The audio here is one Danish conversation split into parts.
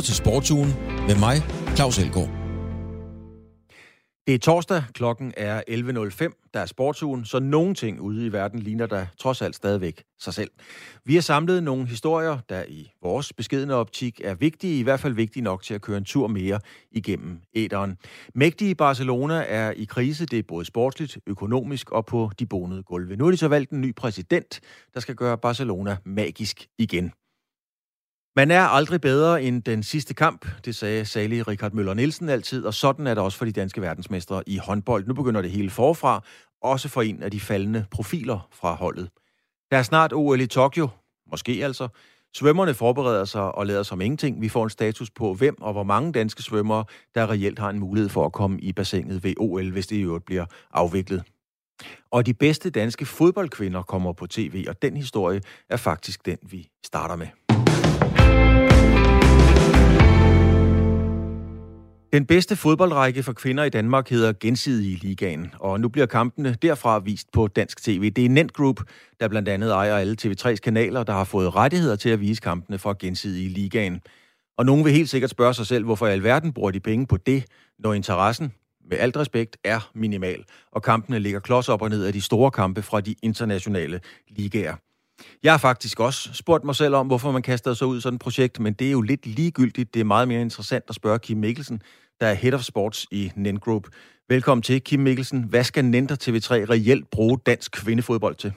lytter til Sportsugen med mig, Claus Elgaard. Det er torsdag, klokken er 11.05, der er sportsugen, så nogle ting ude i verden ligner der trods alt stadigvæk sig selv. Vi har samlet nogle historier, der i vores beskedende optik er vigtige, i hvert fald vigtige nok til at køre en tur mere igennem æderen. Mægtige Barcelona er i krise, det er både sportsligt, økonomisk og på de bonede gulve. Nu er de så valgt en ny præsident, der skal gøre Barcelona magisk igen. Man er aldrig bedre end den sidste kamp, det sagde salig Richard Møller Nielsen altid, og sådan er det også for de danske verdensmestre i håndbold. Nu begynder det hele forfra, også for en af de faldende profiler fra holdet. Der er snart OL i Tokyo, måske altså. Svømmerne forbereder sig og lader som ingenting. Vi får en status på, hvem og hvor mange danske svømmere, der reelt har en mulighed for at komme i bassinet ved OL, hvis det i øvrigt bliver afviklet. Og de bedste danske fodboldkvinder kommer på tv, og den historie er faktisk den, vi starter med. Den bedste fodboldrække for kvinder i Danmark hedder Gensidige Ligaen, og nu bliver kampene derfra vist på dansk tv. Det er Nent Group, der blandt andet ejer alle TV3's kanaler, der har fået rettigheder til at vise kampene fra Gensidige Ligaen. Og nogen vil helt sikkert spørge sig selv, hvorfor i alverden bruger de penge på det, når interessen, med alt respekt, er minimal, og kampene ligger klods op og ned af de store kampe fra de internationale ligaer. Jeg har faktisk også spurgt mig selv om, hvorfor man kaster sig ud i sådan et projekt, men det er jo lidt ligegyldigt. Det er meget mere interessant at spørge Kim Mikkelsen, der er Head of Sports i NEN Group. Velkommen til, Kim Mikkelsen. Hvad skal Nenter TV3 reelt bruge dansk kvindefodbold til?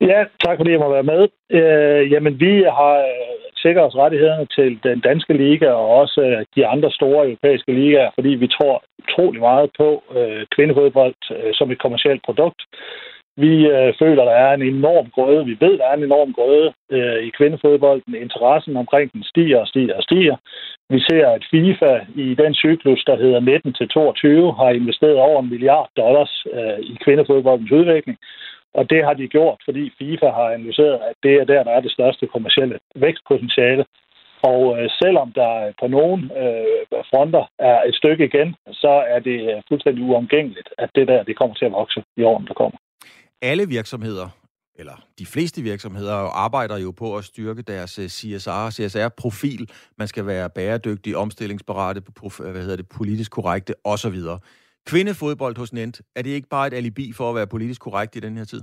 Ja, tak fordi jeg må være med. Øh, jamen, vi har øh, sikret os rettighederne til den danske liga og også øh, de andre store europæiske ligaer, fordi vi tror utrolig meget på øh, kvindefodbold øh, som et kommersielt produkt. Vi øh, føler, der er en enorm grøde. Vi ved, der er en enorm grøde øh, i kvindefodbolden. Interessen omkring den stiger og stiger og stiger. Vi ser, at FIFA i den cyklus, der hedder 19-22, har investeret over en milliard dollars øh, i kvindefodboldens udvikling. Og det har de gjort, fordi FIFA har analyseret, at det er der, der er det største kommercielle vækstpotentiale. Og øh, selvom der øh, på nogle øh, fronter er et stykke igen, så er det øh, fuldstændig uomgængeligt, at det der det kommer til at vokse i årene, der kommer alle virksomheder, eller de fleste virksomheder, arbejder jo på at styrke deres øh, CSR CSR-profil. Man skal være bæredygtig, omstillingsberette, øh, hvad hedder det, politisk korrekte osv. Kvindefodbold hos Nent, er det ikke bare et alibi for at være politisk korrekt i den her tid?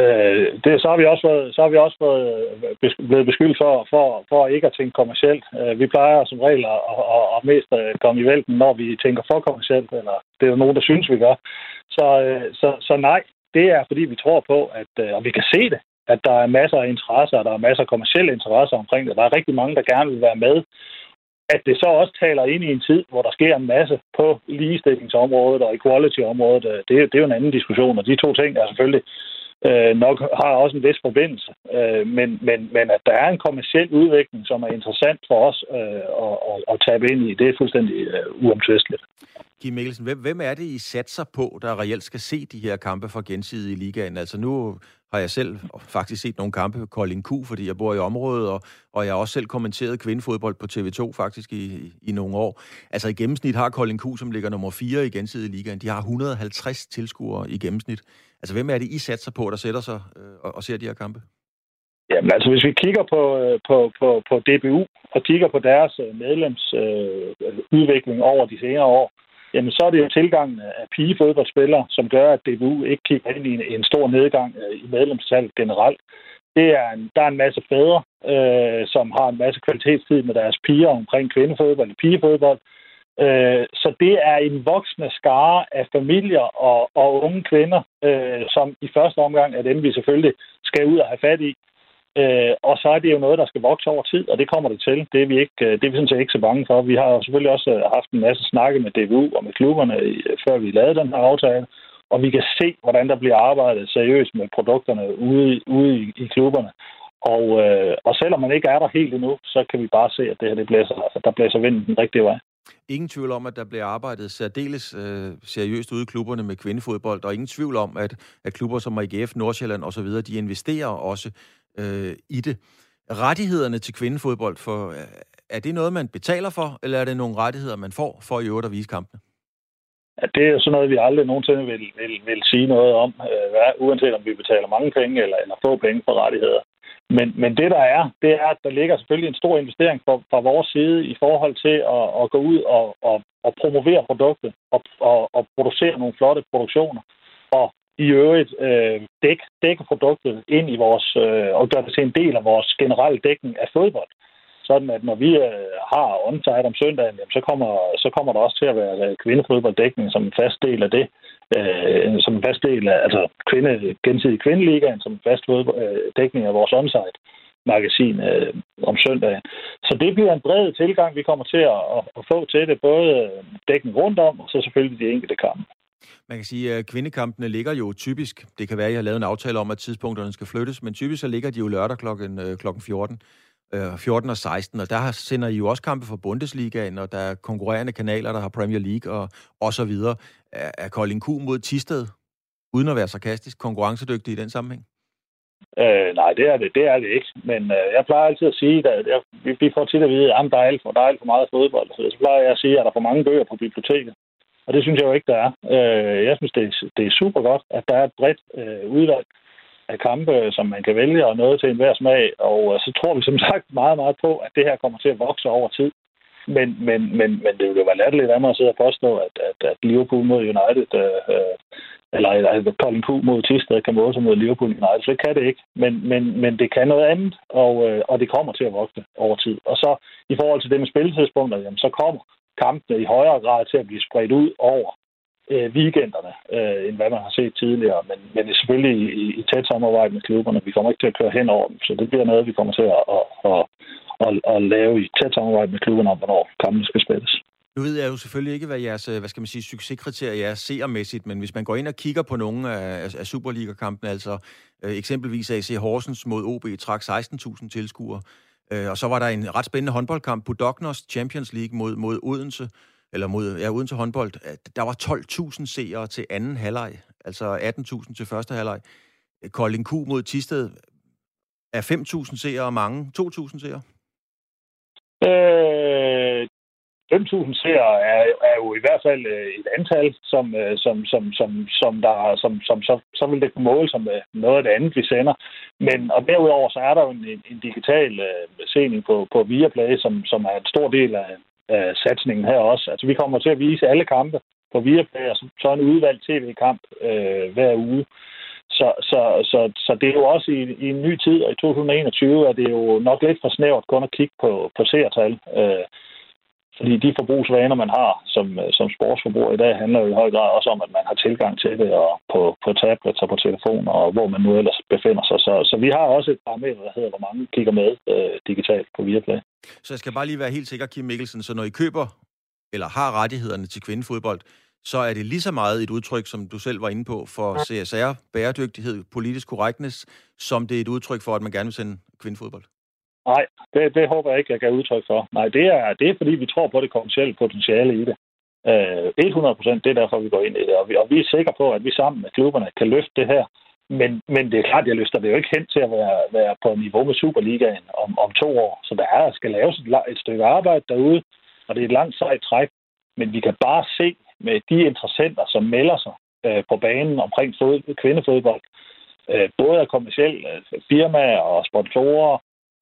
Øh, det, så har vi også været, så har vi også været øh, blevet beskyldt for, for, for ikke at tænke kommercielt. Øh, vi plejer som regel at, at, at mest at komme i vælten, når vi tænker for kommercielt, eller det er jo nogen, der synes, vi gør. Så, så, så nej, det er, fordi vi tror på, at, øh, og vi kan se det, at der er masser af interesser, og der er masser af kommersielle interesser omkring det. Der er rigtig mange, der gerne vil være med. At det så også taler ind i en tid, hvor der sker en masse på ligestillingsområdet og equality-området, øh, det, det er jo en anden diskussion, og de to ting er selvfølgelig øh, nok har også en vis forbindelse. Øh, men, men, men at der er en kommersiel udvikling, som er interessant for os øh, at, at, at tabe ind i, det er fuldstændig øh, uomtvisteligt. Kim Mikkelsen, hvem, hvem er det, I satser på, der reelt skal se de her kampe fra gensidige ligaen? Altså nu har jeg selv faktisk set nogle kampe på Kolding Q, fordi jeg bor i området, og, og jeg har også selv kommenteret kvindefodbold på TV2 faktisk i, i, i nogle år. Altså i gennemsnit har Kolding Q, som ligger nummer 4 i gensidig ligaen, de har 150 tilskuere i gennemsnit. Altså hvem er det, I satser på, der sætter sig øh, og, og ser de her kampe? Jamen altså, hvis vi kigger på, øh, på, på, på DBU og kigger på deres medlemsudvikling øh, øh over de senere år, jamen så er det jo tilgangen af pigefodboldspillere, som gør, at DBU ikke kigger ind i en, en stor nedgang øh, i medlemstallet generelt. Det er en, der er en masse fædre, øh, som har en masse kvalitetstid med deres piger omkring kvindefodbold og pigefodbold. Øh, så det er en voksende skare af familier og, og unge kvinder, øh, som i første omgang er dem, vi selvfølgelig skal ud og have fat i. Øh, og så er det jo noget, der skal vokse over tid, og det kommer det til. Det er vi, ikke, øh, det er vi sådan set ikke så bange for. Vi har jo selvfølgelig også øh, haft en masse snakke med DBU og med klubberne, øh, før vi lavede den her aftale. Og vi kan se, hvordan der bliver arbejdet seriøst med produkterne ude, ude i, i klubberne. Og, øh, og selvom man ikke er der helt endnu, så kan vi bare se, at det her det blæser, at der blæser vinden den rigtige vej. Ingen tvivl om, at der bliver arbejdet særdeles øh, seriøst ude i klubberne med kvindefodbold, og ingen tvivl om, at, at klubber som AGF, Nordsjælland osv., de investerer også øh, i det. Rettighederne til kvindefodbold, for, øh, er det noget, man betaler for, eller er det nogle rettigheder, man får for i øvrigt at vise kampene? Ja, det er sådan noget, vi aldrig nogensinde vil, vil, vil sige noget om, øh, uanset om vi betaler mange penge eller, eller få penge for rettigheder. Men, men det, der er, det er, at der ligger selvfølgelig en stor investering fra, fra vores side i forhold til at, at gå ud og, og, og promovere produktet og, og, og producere nogle flotte produktioner. Og i øvrigt øh, dæk, dække produktet ind i vores, øh, og gøre det til en del af vores generelle dækning af fodbold. Sådan at når vi øh, har onsite om søndagen, jamen, så, kommer, så kommer der også til at være øh, kvindefodbolddækning som en fast del af det. Øh, som en fast del af, altså kvinde, gensidig kvindeligaen, som en fast fodbold, øh, dækning af vores onsite magasin øh, om søndagen. Så det bliver en bred tilgang, vi kommer til at, at, at få til det, både dækken rundt om, og så selvfølgelig de enkelte kampe. Man kan sige, at kvindekampene ligger jo typisk, det kan være, at jeg har lavet en aftale om, at tidspunkterne skal flyttes, men typisk så ligger de jo lørdag klokken, øh, klokken 14. 14 øh, og 16, og der sender I jo også kampe for Bundesligaen, og der er konkurrerende kanaler, der har Premier League og, og så videre. Er, er Kolding Q mod Tisted, uden at være sarkastisk, konkurrencedygtig i den sammenhæng? Øh, nej, det er det, det er det ikke. Men øh, jeg plejer altid at sige, at jeg, vi, vi får tit at vide, at der er, alt for, der er alt for meget fodbold. Så, så plejer jeg at sige, at der er for mange bøger på biblioteket. Og det synes jeg jo ikke, der er. Øh, jeg synes, det er, det er super godt, at der er et bredt øh, udvalg af kampe, som man kan vælge, og noget til enhver smag. Og øh, så tror vi som sagt meget, meget på, at det her kommer til at vokse over tid. Men, men, men, men det ville jo være latterligt af mig at sidde og påstå, at, at, at Liverpool mod United, øh, øh eller at Colin Q mod Tisted kan måle sig mod Liverpool United. Så det kan det ikke. Men, men, men det kan noget andet, og, øh, og det kommer til at vokse over tid. Og så i forhold til det med spilletidspunkter, jamen, så kommer kampene i højere grad til at blive spredt ud over øh, weekenderne, øh, end hvad man har set tidligere. Men, men det er selvfølgelig i, i tæt samarbejde med klubberne. Vi kommer ikke til at køre hen over dem, så det bliver noget, vi kommer til at, at, at, at, at lave i tæt samarbejde med klubberne om, hvornår kampene skal spilles. Nu ved jeg jo selvfølgelig ikke, hvad jeres øh, hvad skal man sige, succeskriterier er seermæssigt, men hvis man går ind og kigger på nogle af, af Superliga-kampene, altså øh, eksempelvis AC Horsens mod OB trak 16.000 tilskuere, Øh, og så var der en ret spændende håndboldkamp på Dognos Champions League mod, mod Odense, eller mod ja, Odense håndbold. Der var 12.000 seere til anden halvleg, altså 18.000 til første halvleg. Kolding Q mod Tisted er 5.000 seere mange. 2.000 seere? Øh, 5.000 seere er, er jo i hvert fald øh, et antal, som, øh, som, som, som, som, der, som, som så, så vil det kunne måle som noget af det andet, vi sender. Men og derudover så er der jo en, en digital uh, sening på, på Viaplay, som, som er en stor del af, af satsningen her også. Altså vi kommer til at vise alle kampe på Viaplay, og så en udvalgt tv-kamp øh, hver uge. Så, så, så, så det er jo også i, i en ny tid, og i 2021 er det jo nok lidt for snævert kun at kigge på, på seertal. Øh, fordi de forbrugsvaner, man har som, øh, som sportsforbruger i dag, handler jo i høj grad også om, at man har tilgang til det og på, på tablets og på telefon, og hvor man nu ellers befinder sig. Så, så vi har også et parameter, der hedder, hvor mange kigger med øh, digitalt på Viaplay. Så jeg skal bare lige være helt sikker, Kim Mikkelsen, så når I køber eller har rettighederne til kvindefodbold, så er det lige så meget et udtryk, som du selv var inde på, for CSR, bæredygtighed, politisk korrektness, som det er et udtryk for, at man gerne vil sende kvindefodbold? Nej, det, det håber jeg ikke, jeg kan udtryk for. Nej, det er, det er fordi, vi tror på det kommersielle potentiale i det. Øh, 100 procent, det er derfor, vi går ind i det. Og vi, og vi er sikre på, at vi sammen med klubberne kan løfte det her. Men, men det er klart, jeg løfter det jo ikke hen til at være, være på niveau med Superligaen om, om to år. Så der er, skal laves et, et stykke arbejde derude, og det er et langt sejt træk. Men vi kan bare se med de interessenter, som melder sig øh, på banen omkring fod, kvindefodbold, øh, både af kommersielle øh, firmaer og sponsorer,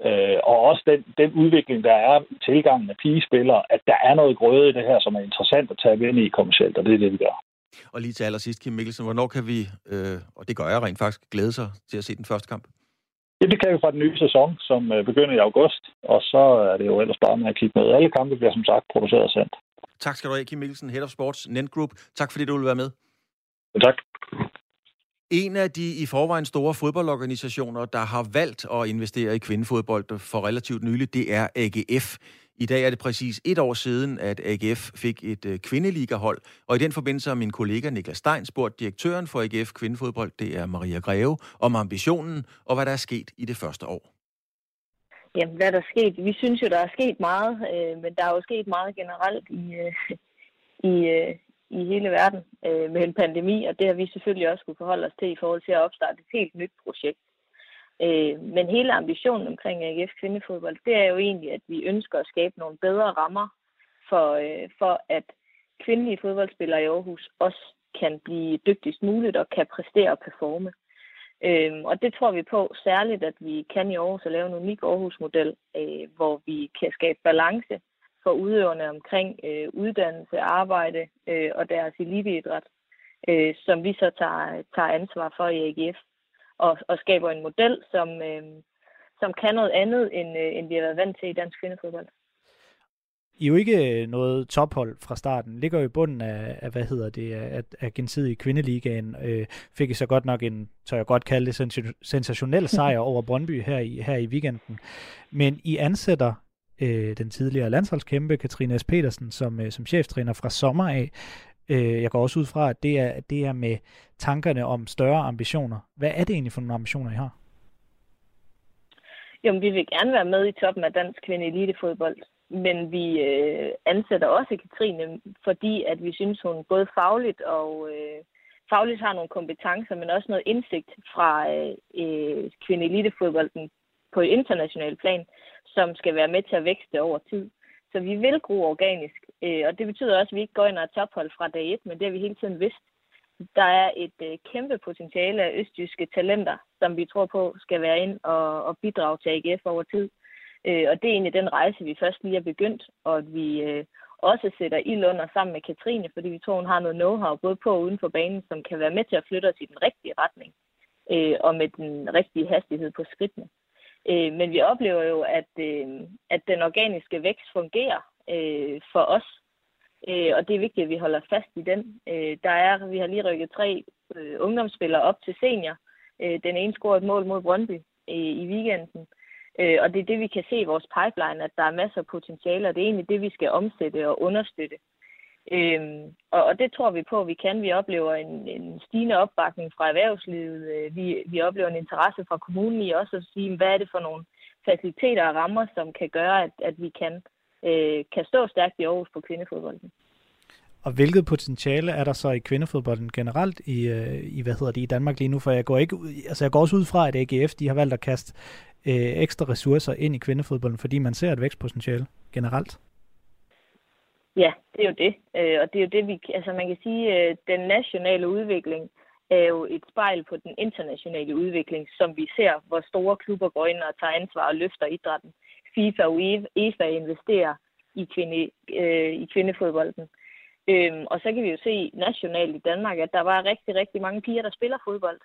Øh, og også den, den udvikling, der er i tilgangen af pigespillere, at der er noget grøde i det her, som er interessant at tage ind i kommercielt, og det er det, vi gør. Og lige til allersidst, Kim Mikkelsen, hvornår kan vi, øh, og det gør jeg rent faktisk, glæde sig til at se den første kamp? Ja, det kan vi fra den nye sæson, som øh, begynder i august, og så er det jo ellers bare med at kigge med. Alle kampe bliver som sagt produceret og sendt. Tak skal du have, Kim Mikkelsen, Head of Sports, Nent Group. Tak fordi du vil være med. Ja, tak. En af de i forvejen store fodboldorganisationer, der har valgt at investere i kvindefodbold for relativt nylig, det er AGF. I dag er det præcis et år siden, at AGF fik et øh, kvindeligahold, og i den forbindelse har min kollega Niklas Stein spurgt direktøren for AGF Kvindefodbold, det er Maria Greve, om ambitionen og hvad der er sket i det første år. Jamen, hvad der er sket? Vi synes jo, der er sket meget, øh, men der er jo sket meget generelt i, øh, i, øh, i hele verden øh, med en pandemi, og det har vi selvfølgelig også kunne forholde os til i forhold til at opstarte et helt nyt projekt. Øh, men hele ambitionen omkring AGF kvindefodbold, det er jo egentlig, at vi ønsker at skabe nogle bedre rammer for, øh, for at kvindelige fodboldspillere i Aarhus også kan blive dygtigst muligt og kan præstere og performe. Øhm, og det tror vi på særligt, at vi kan i Aarhus at lave en unik Aarhus-model, øh, hvor vi kan skabe balance for udøverne omkring øh, uddannelse, arbejde øh, og deres eliteidræt, øh, som vi så tager, tager ansvar for i AGF, og, og skaber en model, som, øh, som kan noget andet, end, øh, end vi har været vant til i dansk kvindefodbold. I er jo ikke noget tophold fra starten. Ligger jo i bunden af, af hvad hedder det, af, af gensidige kvindeligaen. Øh, fik I så godt nok en, tør jeg godt kalde det, sensationel sejr over Brøndby her i, her i weekenden. Men I ansætter øh, den tidligere landsholdskæmpe Katrine S. Petersen som, øh, som cheftræner fra sommer af. Øh, jeg går også ud fra, at det er, det er med tankerne om større ambitioner. Hvad er det egentlig for nogle ambitioner, I har? Jo, vi vil gerne være med i toppen af dansk kvinde elitefodbold, men vi øh, ansætter også Katrine, fordi at vi synes, hun både fagligt og øh, fagligt har nogle kompetencer, men også noget indsigt fra øh, øh kvinde elitefodbolden på international plan, som skal være med til at vækste over tid. Så vi vil gro organisk, øh, og det betyder også, at vi ikke går ind og er tophold fra dag et, men det har vi hele tiden vidst. Der er et øh, kæmpe potentiale af østjyske talenter, som vi tror på skal være ind og, og bidrage til AGF over tid. Øh, og det er egentlig den rejse, vi først lige er begyndt, og at vi øh, også sætter ild under sammen med Katrine, fordi vi tror, hun har noget know-how både på og uden for banen, som kan være med til at flytte os i den rigtige retning, øh, og med den rigtige hastighed på skridtene. Øh, men vi oplever jo, at, øh, at den organiske vækst fungerer øh, for os, øh, og det er vigtigt, at vi holder fast i den. Øh, der er, vi har lige rykket tre øh, ungdomsspillere op til senior. Øh, den ene scorede et mål mod Brøndby øh, i weekenden. Øh, og det er det, vi kan se i vores pipeline, at der er masser af potentiale, og det er egentlig det, vi skal omsætte og understøtte. Øhm, og, og det tror vi på, at vi kan. Vi oplever en, en stigende opbakning fra erhvervslivet. Øh, vi, vi oplever en interesse fra kommunen i også at sige, hvad er det for nogle faciliteter og rammer, som kan gøre, at, at vi kan, øh, kan stå stærkt i Aarhus på kvindefodbolden. Og hvilket potentiale er der så i kvindefodbolden generelt i, øh, i hvad hedder det, i Danmark lige nu? For jeg går, ikke, altså jeg går også ud fra, at AGF de har valgt at kaste øh, ekstra ressourcer ind i kvindefodbolden, fordi man ser et vækstpotentiale generelt. Ja, det er jo det. Øh, og det er jo det, vi... Altså man kan sige, at øh, den nationale udvikling er jo et spejl på den internationale udvikling, som vi ser, hvor store klubber går ind og tager ansvar og løfter idrætten. FIFA og e- EFA investerer i, kvinde, øh, i kvindefodbolden. Øhm, og så kan vi jo se nationalt i Danmark, at der var rigtig, rigtig mange piger, der spiller fodbold.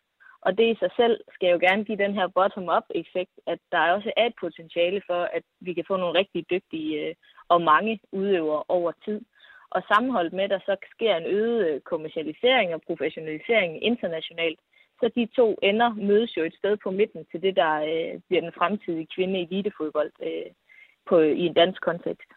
Og det i sig selv skal jo gerne give den her bottom-up-effekt, at der også er et potentiale for, at vi kan få nogle rigtig dygtige øh, og mange udøvere over tid. Og sammenholdt med, at der så sker en øget øh, kommercialisering og professionalisering internationalt, så de to ender mødes jo et sted på midten til det, der øh, bliver den fremtidige kvinde i elitefodbold øh, på, i en dansk kontekst.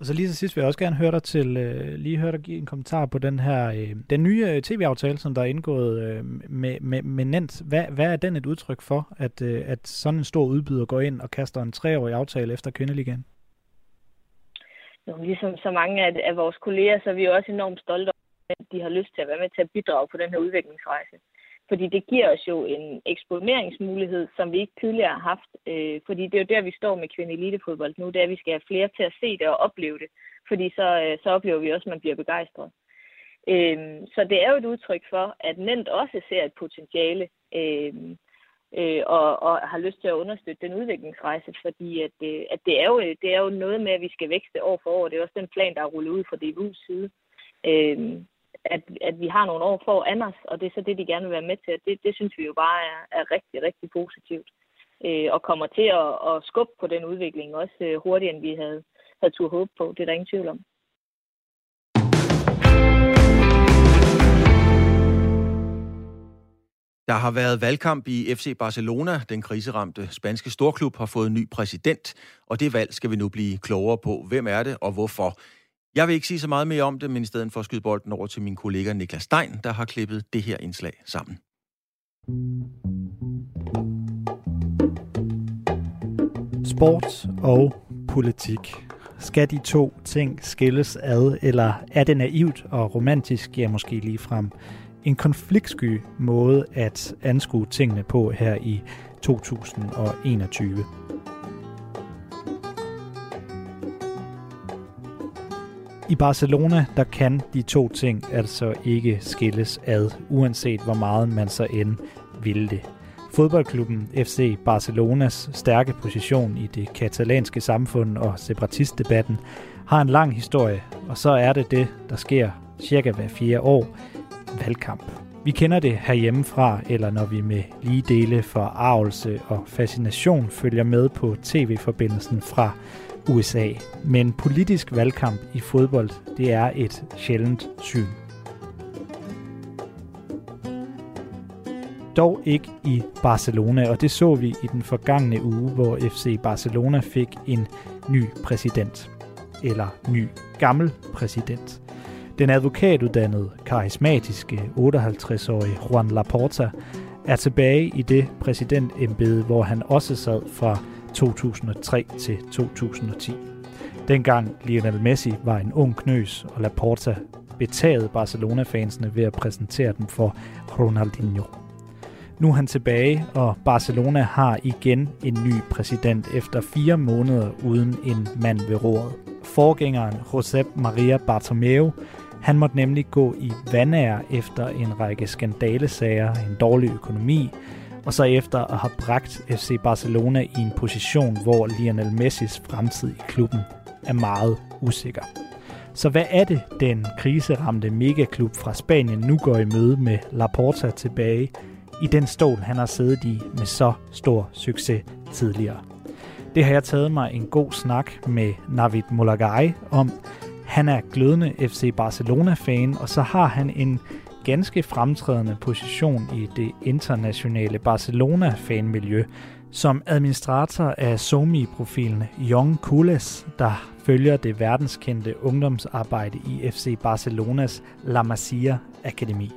Og så lige til sidst vil jeg også gerne høre dig til, øh, lige høre dig give en kommentar på den her, øh, den nye øh, tv-aftale, som der er indgået øh, med, med, med Nent. Hvad, hvad er den et udtryk for, at, øh, at sådan en stor udbyder går ind og kaster en treårig aftale efter kvindeligaen? Jo, ligesom så mange af, af vores kolleger, så er vi jo også enormt stolte over, at de har lyst til at være med til at bidrage på den her udviklingsrejse. Fordi det giver os jo en eksponeringsmulighed, som vi ikke tidligere har haft. Øh, fordi det er jo der, vi står med kvinde elitefodbold nu, det er, at vi skal have flere til at se det og opleve det. Fordi så, øh, så oplever vi også, at man bliver begejstret. Øh, så det er jo et udtryk for, at Nent også ser et potentiale øh, øh, og, og har lyst til at understøtte den udviklingsrejse, fordi at, øh, at det, er jo, det er jo noget med, at vi skal vækste år for år. Det er også den plan, der er rullet ud fra DBU's side. Øh, at, at vi har nogle år for os, og det er så det, de gerne vil være med til. Det, det synes vi jo bare er, er rigtig, rigtig positivt. Øh, og kommer til at, at skubbe på den udvikling også øh, hurtigere, end vi havde, havde tur håbe på. Det er der ingen tvivl om. Der har været valgkamp i FC Barcelona. Den kriseramte spanske storklub har fået en ny præsident, og det valg skal vi nu blive klogere på. Hvem er det, og hvorfor? Jeg vil ikke sige så meget mere om det, men i stedet for at skyde bolden over til min kollega Niklas Stein, der har klippet det her indslag sammen. Sport og politik. Skal de to ting skilles ad, eller er det naivt og romantisk, ja måske lige frem en konfliktsky måde at anskue tingene på her i 2021? I Barcelona, der kan de to ting altså ikke skilles ad, uanset hvor meget man så end ville det. Fodboldklubben FC Barcelonas stærke position i det katalanske samfund og separatistdebatten har en lang historie, og så er det det, der sker cirka hver fire år, valgkamp. Vi kender det herhjemmefra, eller når vi med lige dele for arvelse og fascination følger med på tv-forbindelsen fra USA. Men politisk valgkamp i fodbold, det er et sjældent syn. Dog ikke i Barcelona, og det så vi i den forgangne uge, hvor FC Barcelona fik en ny præsident. Eller ny gammel præsident. Den advokatuddannede, karismatiske 58-årige Juan Laporta er tilbage i det præsidentembede, hvor han også sad fra 2003 til 2010. Dengang Lionel Messi var en ung knøs, og Laporta betagede Barcelona-fansene ved at præsentere dem for Ronaldinho. Nu er han tilbage, og Barcelona har igen en ny præsident efter fire måneder uden en mand ved roret. Forgængeren Josep Maria Bartomeu han måtte nemlig gå i vandær efter en række skandalesager, en dårlig økonomi, og så efter at have bragt FC Barcelona i en position, hvor Lionel Messis fremtid i klubben er meget usikker. Så hvad er det, den kriseramte megaklub fra Spanien nu går i møde med Laporta tilbage i den stol, han har siddet i med så stor succes tidligere? Det har jeg taget mig en god snak med Navid Molagai om, han er glødende FC Barcelona-fan, og så har han en ganske fremtrædende position i det internationale Barcelona-fanmiljø som administrator af SoMe-profilen Young Kules, der følger det verdenskendte ungdomsarbejde i FC Barcelonas La Masia Akademi,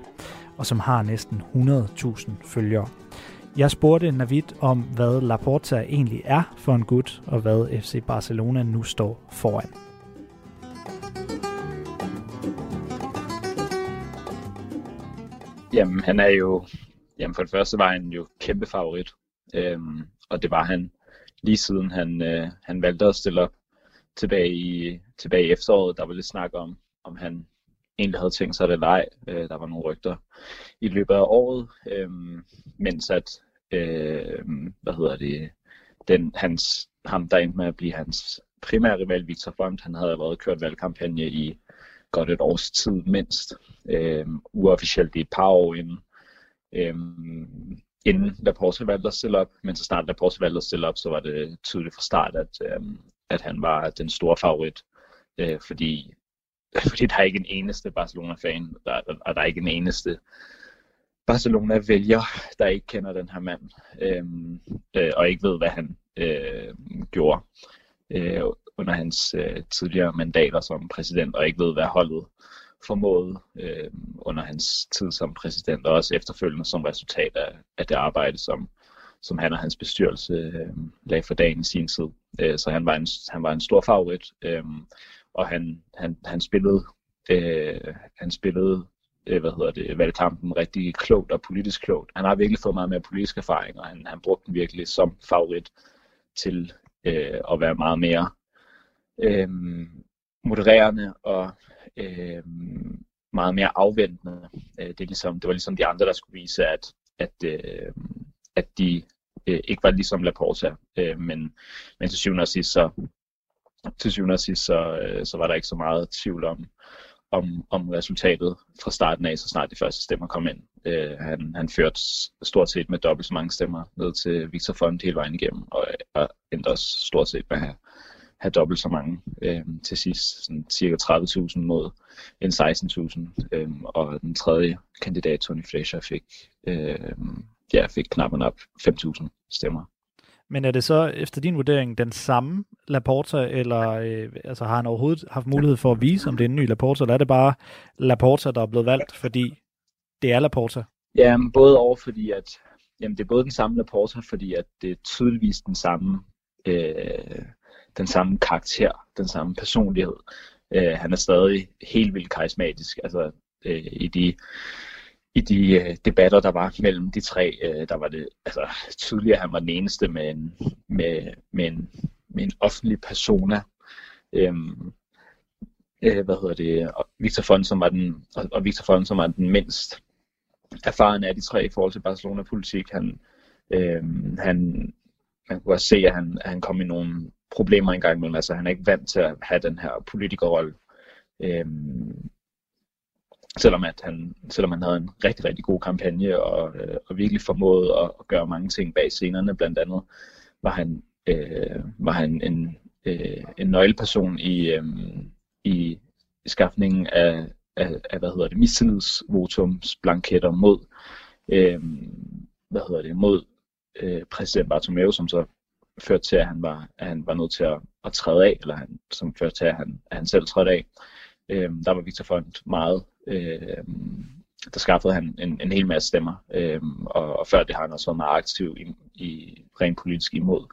og som har næsten 100.000 følgere. Jeg spurgte Navid om, hvad Laporta egentlig er for en gut, og hvad FC Barcelona nu står foran. Jamen, han er jo... Jamen, for det første var han jo kæmpe favorit. Øhm, og det var han lige siden han, øh, han valgte at stille op tilbage i, tilbage i efteråret. Der var lidt snak om, om han egentlig havde tænkt sig det eller ej. Øh, der var nogle rygter i løbet af året, øh, mens at, øh, hvad hedder det, den, hans, ham der endte med at blive hans primære rival, Victor Font, han havde allerede kørt valgkampagne i godt et års tid mindst, øh, uofficielt i et par år inden, øh, inden Laporte valgte at stille op, men så snart Laporte valgte at stille op, så var det tydeligt fra start, at, øh, at han var den store favorit, øh, fordi, fordi der er ikke en eneste Barcelona-fan, der, og der er ikke en eneste Barcelona-vælger, der ikke kender den her mand, øh, øh, og ikke ved, hvad han øh, gjorde. Øh, under hans øh, tidligere mandater som præsident, og ikke ved, hvad holdet formåede øh, under hans tid som præsident, og også efterfølgende som resultat af, af det arbejde, som, som han og hans bestyrelse øh, lagde for dagen i sin tid. Øh, så han var en, han var en stor favorit, øh, og han, han, han spillede, øh, han spillede øh, hvad hedder det, valgkampen rigtig klogt og politisk klogt. Han har virkelig fået meget mere politisk erfaring, og han, han brugte den virkelig som favorit til øh, at være meget mere øh, modererende og øh, meget mere afventende. Øh, det, er ligesom, det var ligesom de andre, der skulle vise, at, at, øh, at de øh, ikke var ligesom Laporta, øh, men, men til syvende og sidst, så, til syvende og sidst, så, øh, så var der ikke så meget tvivl om, om, om resultatet fra starten af, så snart de første stemmer kom ind. Øh, han, han førte stort set med dobbelt så mange stemmer ned til Victor Font hele vejen igennem, og, og endte også stort set med at have have dobbelt så mange øh, til sidst, sådan cirka 30.000 mod en 16.000, øh, og den tredje kandidat, Tony Fletcher, fik, øh, ja, fik knappen op 5.000 stemmer. Men er det så efter din vurdering den samme Laporta, eller øh, altså, har han overhovedet haft mulighed for at vise, om det er en ny Laporta, eller er det bare Laporta, der er blevet valgt, fordi det er Laporta? Ja, både over, fordi at jamen, det er både den samme Laporta, fordi at det er tydeligvis den samme øh, den samme karakter, den samme personlighed. Øh, han er stadig helt vildt karismatisk. Altså, øh, i de, i de øh, debatter, der var mellem de tre, øh, der var det altså, tydeligt, at han var den eneste med en, med, med en, med en offentlig persona. Øhm, øh, hvad hedder det, og Victor Font, som var den, og, og Victor Font, som var den mindst erfaren af de tre i forhold til Barcelona-politik. Han, øh, han, man kunne også se, at han, at han kom i nogle problemer engang imellem. Altså, han er ikke vant til at have den her politikerrolle. Øhm, selvom, at han, selvom han havde en rigtig, rigtig god kampagne og, øh, og virkelig formåede at, at gøre mange ting bag scenerne. Blandt andet var han, øh, var han en, øh, en nøgleperson i, øh, i skaffningen af, af, af hvad hedder det, mistillidsvotumsblanketter mod, øh, hvad hedder det, mod øh, præsident Bartomeu, som så førte til, at han var, at han var nødt til at, at træde af, eller han, som førte til, at han, at han selv trådte af. Øh, der var Victor Font meget, øh, der skaffede han en, en hel masse stemmer, øh, og, og før det har han også været meget aktiv i, i rent politisk imod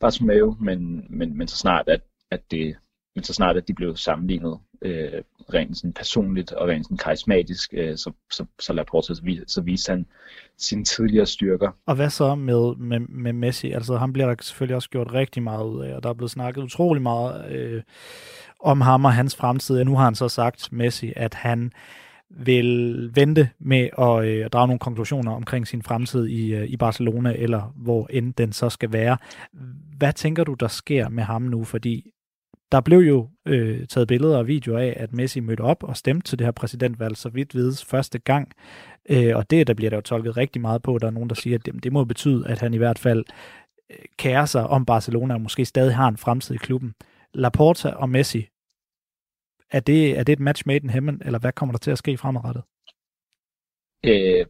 Bartomeu, men, men, men så snart at, at det men så snart at de blev sammenlignet øh, rent sådan personligt og rent sådan karismatisk, øh, så, så, så Laporte, så, vis, så viste han sine tidligere styrker. Og hvad så med, med, med Messi? Altså han bliver der selvfølgelig også gjort rigtig meget ud af, og der er blevet snakket utrolig meget øh, om ham og hans fremtid. Og nu har han så sagt, Messi, at han vil vente med at øh, drage nogle konklusioner omkring sin fremtid i, øh, i Barcelona, eller hvor end den så skal være. Hvad tænker du, der sker med ham nu? Fordi der blev jo øh, taget billeder og videoer af, at Messi mødte op og stemte til det her præsidentvalg, så vidt vides første gang. Øh, og det, der bliver der jo tolket rigtig meget på. Der er nogen, der siger, at det, det må betyde, at han i hvert fald øh, kærer sig om Barcelona og måske stadig har en fremtid i klubben. Laporta og Messi, er det, er det et match made in heaven, eller hvad kommer der til at ske fremadrettet? Øh,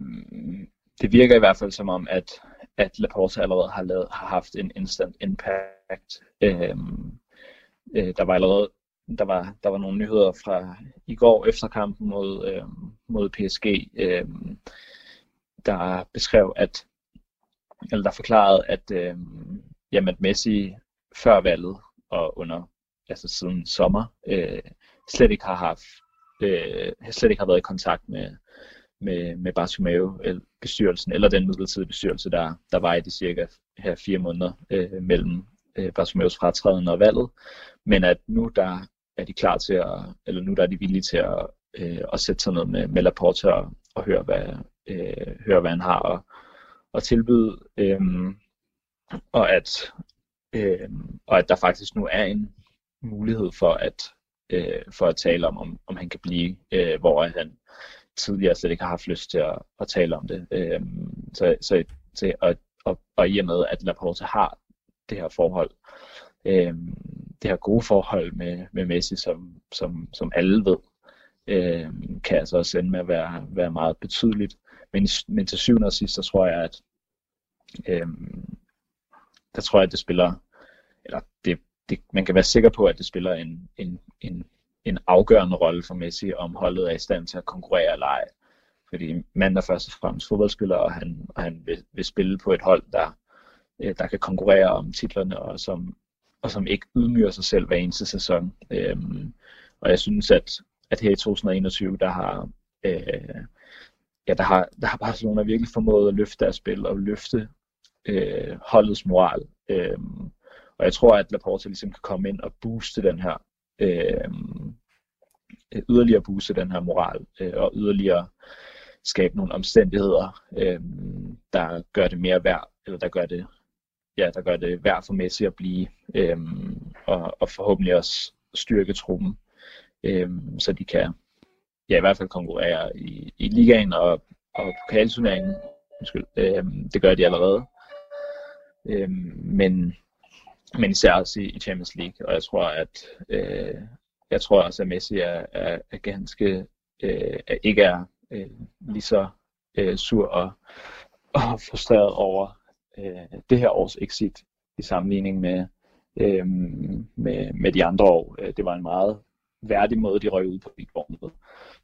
det virker i hvert fald som om, at, at Laporta allerede har, lavet, har haft en instant impact. Øh, øh, der var allerede der var, der var nogle nyheder fra i går efter kampen mod, øh, mod PSG, øh, der beskrev, at eller der forklarede, at, øh, jamen, at Messi før valget og under altså siden sommer øh, slet ikke har haft øh, slet ikke har været i kontakt med med, med Bartomeu eller bestyrelsen eller den midlertidige bestyrelse der der var i de cirka her fire måneder øh, mellem øh, Bartomeus fratræden og valget, men at nu der er de klar til at, eller nu der er de villige til at, øh, at sætte sig ned med, med Laporte og, og høre, hvad, øh, høre, hvad han har at, at tilbyde, øh, og, at, øh, og at der faktisk nu er en mulighed for at, øh, for at tale om, om, om han kan blive, øh, hvor han tidligere slet ikke har haft lyst til at, at tale om det. Øh, så, så, så, og, og, og i og med, at Laporte har det her forhold, øh, det her gode forhold med, med Messi, som, som, som alle ved, øh, kan altså også ende med at være, være meget betydeligt. Men, men til syvende og sidst, så tror jeg, at øh, der tror jeg, at det spiller, eller det, det, man kan være sikker på, at det spiller en, en, en, en afgørende rolle for Messi, om holdet er i stand til at konkurrere eller ej. Fordi mand er først og fremmest fodboldspiller, og han, og han vil, vil spille på et hold, der, øh, der kan konkurrere om titlerne, og som, og som ikke ydmyger sig selv hver eneste sæson. Øhm, og jeg synes, at, at her i 2021, der har, øh, ja, der har, der har Barcelona virkelig formået at løfte deres spil og løfte øh, holdets moral. Øhm, og jeg tror, at Laporte ligesom kan komme ind og booste den her, øh, yderligere booste den her moral, øh, og yderligere skabe nogle omstændigheder, øh, der gør det mere værd, eller der gør det ja, der gør det værd for Messi at blive, øhm, og, og forhåbentlig også styrke truppen, øhm, så de kan ja, i hvert fald konkurrere i, i ligaen og, og pokalturneringen. Undskyld, øhm, det gør de allerede. Øhm, men, men især også i, i Champions League, og jeg tror, at øh, jeg tror også, at Messi er, er, er ganske øh, ikke er øh, lige så øh, sur og, og frustreret over øh, det her års exit i sammenligning med, øh, med, med de andre år. Øh, det var en meget værdig måde, de røg ud på med,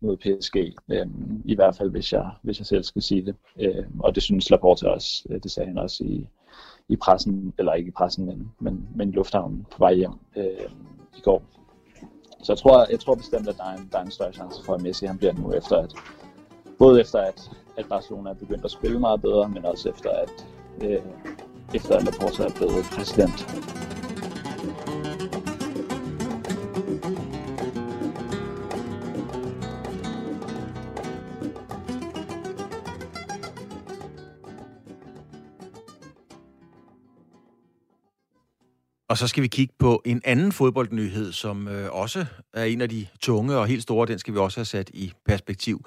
mod PSG. Øh, I hvert fald, hvis jeg, hvis jeg selv skal sige det. Øh, og det synes Laporte også. Øh, det sagde han også i, i pressen, eller ikke i pressen, men, men, men i lufthavnen på vej hjem øh, i går. Så jeg tror, jeg tror bestemt, at der er en, der er en større chance for, at Messi han bliver nu efter, at både efter, at, at Barcelona er begyndt at spille meget bedre, men også efter, at øh, efter at Laporta er blevet præsident. Og så skal vi kigge på en anden fodboldnyhed, som øh, også er en af de tunge og helt store. Den skal vi også have sat i perspektiv.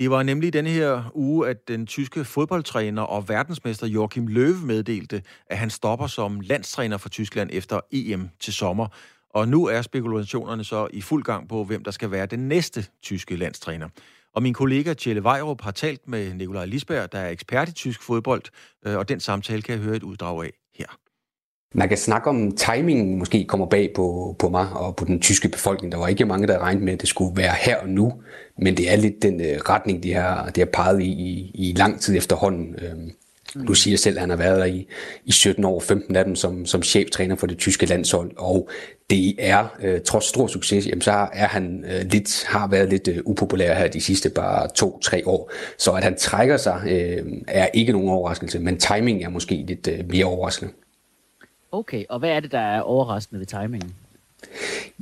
Det var nemlig denne her uge, at den tyske fodboldtræner og verdensmester Joachim Löw meddelte, at han stopper som landstræner for Tyskland efter EM til sommer. Og nu er spekulationerne så i fuld gang på, hvem der skal være den næste tyske landstræner. Og min kollega Tjelle Vejrup har talt med Nikolaj Lisberg, der er ekspert i tysk fodbold, øh, og den samtale kan jeg høre et uddrag af her. Man kan snakke om, timingen måske kommer bag på, på mig og på den tyske befolkning. Der var ikke mange, der regnede med, at det skulle være her og nu, men det er lidt den uh, retning, de har, de har peget i, i, i lang tid efterhånden. Uh, du siger selv, at han har været der i, i 17 år, 15 af dem som, som cheftræner for det tyske landshold, og det er, uh, trods stor succes, jamen, så er han uh, lidt, har været lidt uh, upopulær her de sidste bare to-tre år. Så at han trækker sig, uh, er ikke nogen overraskelse, men timing er måske lidt uh, mere overraskende. Okay, og hvad er det, der er overraskende ved timingen?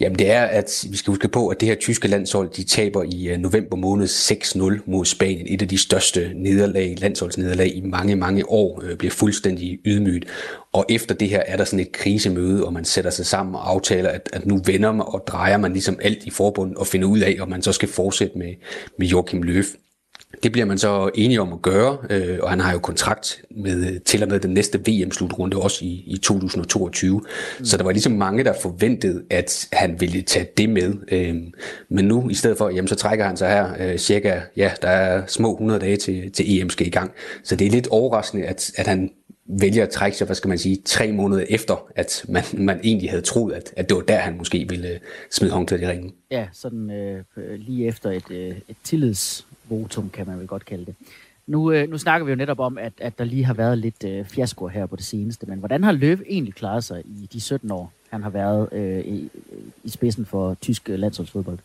Jamen det er, at vi skal huske på, at det her tyske landshold, de taber i øh, november måned 6-0 mod Spanien. Et af de største nederlag, landsholdsnederlag i mange, mange år, øh, bliver fuldstændig ydmygt. Og efter det her er der sådan et krisemøde, og man sætter sig sammen og aftaler, at, at nu vender man og drejer man ligesom alt i forbund og finder ud af, om man så skal fortsætte med, med Joachim Löw. Det bliver man så enige om at gøre, øh, og han har jo kontrakt med til og med den næste VM-slutrunde også i, i 2022. Mm. Så der var ligesom mange, der forventede, at han ville tage det med. Øh, men nu, i stedet for, jamen, så trækker han sig her øh, cirka, ja, der er små 100 dage til, til EM skal i gang. Så det er lidt overraskende, at, at han vælger at trække sig, hvad skal man sige, tre måneder efter, at man, man egentlig havde troet, at, at det var der, han måske ville smide håndklædet i ringen. Ja, sådan øh, lige efter et, øh, et tillids votum, kan man vel godt kalde det. Nu, øh, nu snakker vi jo netop om, at, at der lige har været lidt øh, fiasko her på det seneste, men hvordan har Løv egentlig klaret sig i de 17 år, han har været øh, i, i spidsen for tysk øh, landsholdsfodbold?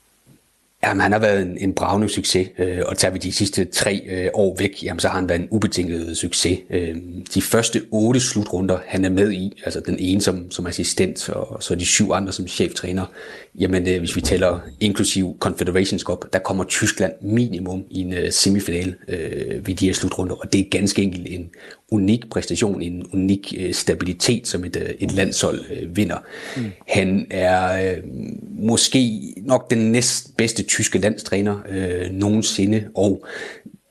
Jamen, han har været en, en bravende succes, øh, og tager vi de sidste tre øh, år væk, jamen, så har han været en ubetinget succes. Øh, de første otte slutrunder, han er med i, altså den ene som, som assistent, og så de syv andre som cheftræner, jamen øh, hvis vi tæller inklusiv Confederations Cup, der kommer Tyskland minimum i en øh, semifinal øh, ved de her slutrunder, og det er ganske enkelt en unik præstation, en unik øh, stabilitet, som et, øh, et landshold øh, vinder. Mm. Han er øh, måske nok den næstbedste tyske landstræner øh, nogensinde, og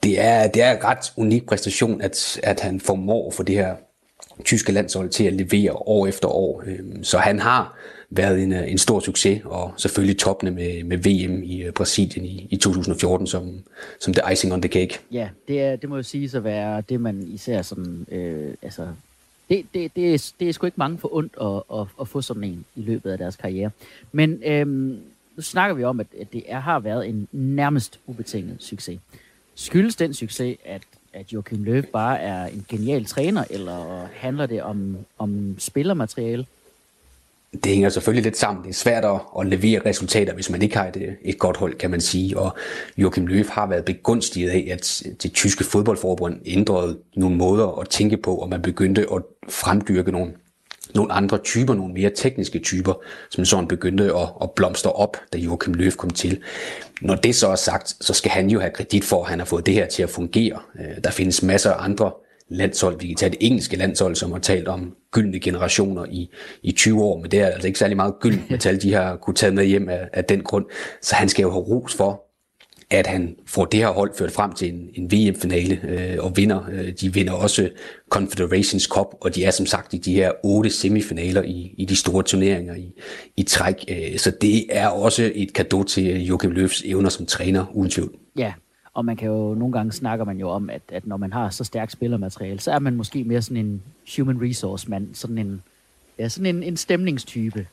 det er, det er en ret unik præstation, at, at han formår for det her tyske landshold til at levere år efter år. Øhm, så han har været en, øh, en stor succes, og selvfølgelig toppende med, med VM i øh, Brasilien i, i 2014 som, som the icing on the cake. Ja, det, er, det må jo sige at være det, man især sådan, øh, altså, det, det, det, er, det er sgu ikke mange for ondt at, at, at få sådan en i løbet af deres karriere. Men øhm, nu snakker vi om, at, at det er, har været en nærmest ubetinget succes. Skyldes den succes, at, at Joachim Löw bare er en genial træner, eller handler det om, om spillermateriale? det hænger selvfølgelig lidt sammen. Det er svært at, at levere resultater, hvis man ikke har et, et godt hold, kan man sige. Og Joachim Löw har været begunstiget af, at det tyske fodboldforbund ændrede nogle måder at tænke på, og man begyndte at fremdyrke nogle, nogle andre typer, nogle mere tekniske typer, som sådan begyndte at, at blomstre op, da Joachim Löw kom til. Når det så er sagt, så skal han jo have kredit for, at han har fået det her til at fungere. Øh, der findes masser af andre landshold. Vi kan tage det engelske landshold, som har talt om gyldne generationer i, i 20 år, men det er altså ikke særlig meget gyldent metal, de har kunne tage med hjem af, af den grund. Så han skal jo have ros for, at han får det her hold ført frem til en, en VM-finale øh, og vinder. Øh, de vinder også Confederations Cup, og de er som sagt i de her otte semifinaler i, i de store turneringer i, i træk. Øh, så det er også et kado til øh, Joachim Løfs evner som træner, uden tvivl. Ja, og man kan jo, nogle gange snakker man jo om, at, at når man har så stærkt spillermateriale, så er man måske mere sådan en human resource mand, sådan en, ja, sådan en, en stemningstype.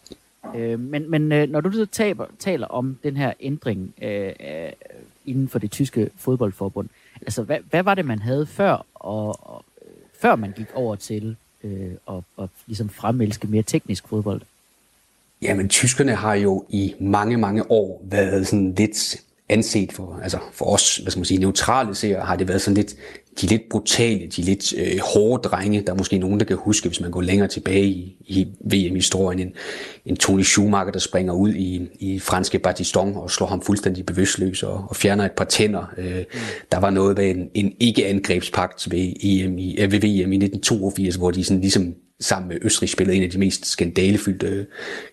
Øh, men men øh, når du så taber, taler om den her ændring øh, inden for det tyske fodboldforbund, altså hvad, hvad var det, man havde før, og, og øh, før man gik over til øh, at, at ligesom fremelske mere teknisk fodbold? Jamen, tyskerne har jo i mange, mange år været sådan lidt anset for, altså for os, hvad skal man sige, neutrale seere, har det været sådan lidt de lidt brutale, de lidt øh, hårde drenge. Der er måske nogen, der kan huske, hvis man går længere tilbage i, i VM-historien, en, en Tony Schumacher, der springer ud i, i franske Batiston og slår ham fuldstændig bevidstløs og, og fjerner et par tænder. Øh, mm. Der var noget ved en, en ikke-angrebspagt ved, EM i, øh, ved VM i 1982, hvor de sådan ligesom sammen med Østrig spillede en af de mest skandalefyldte øh,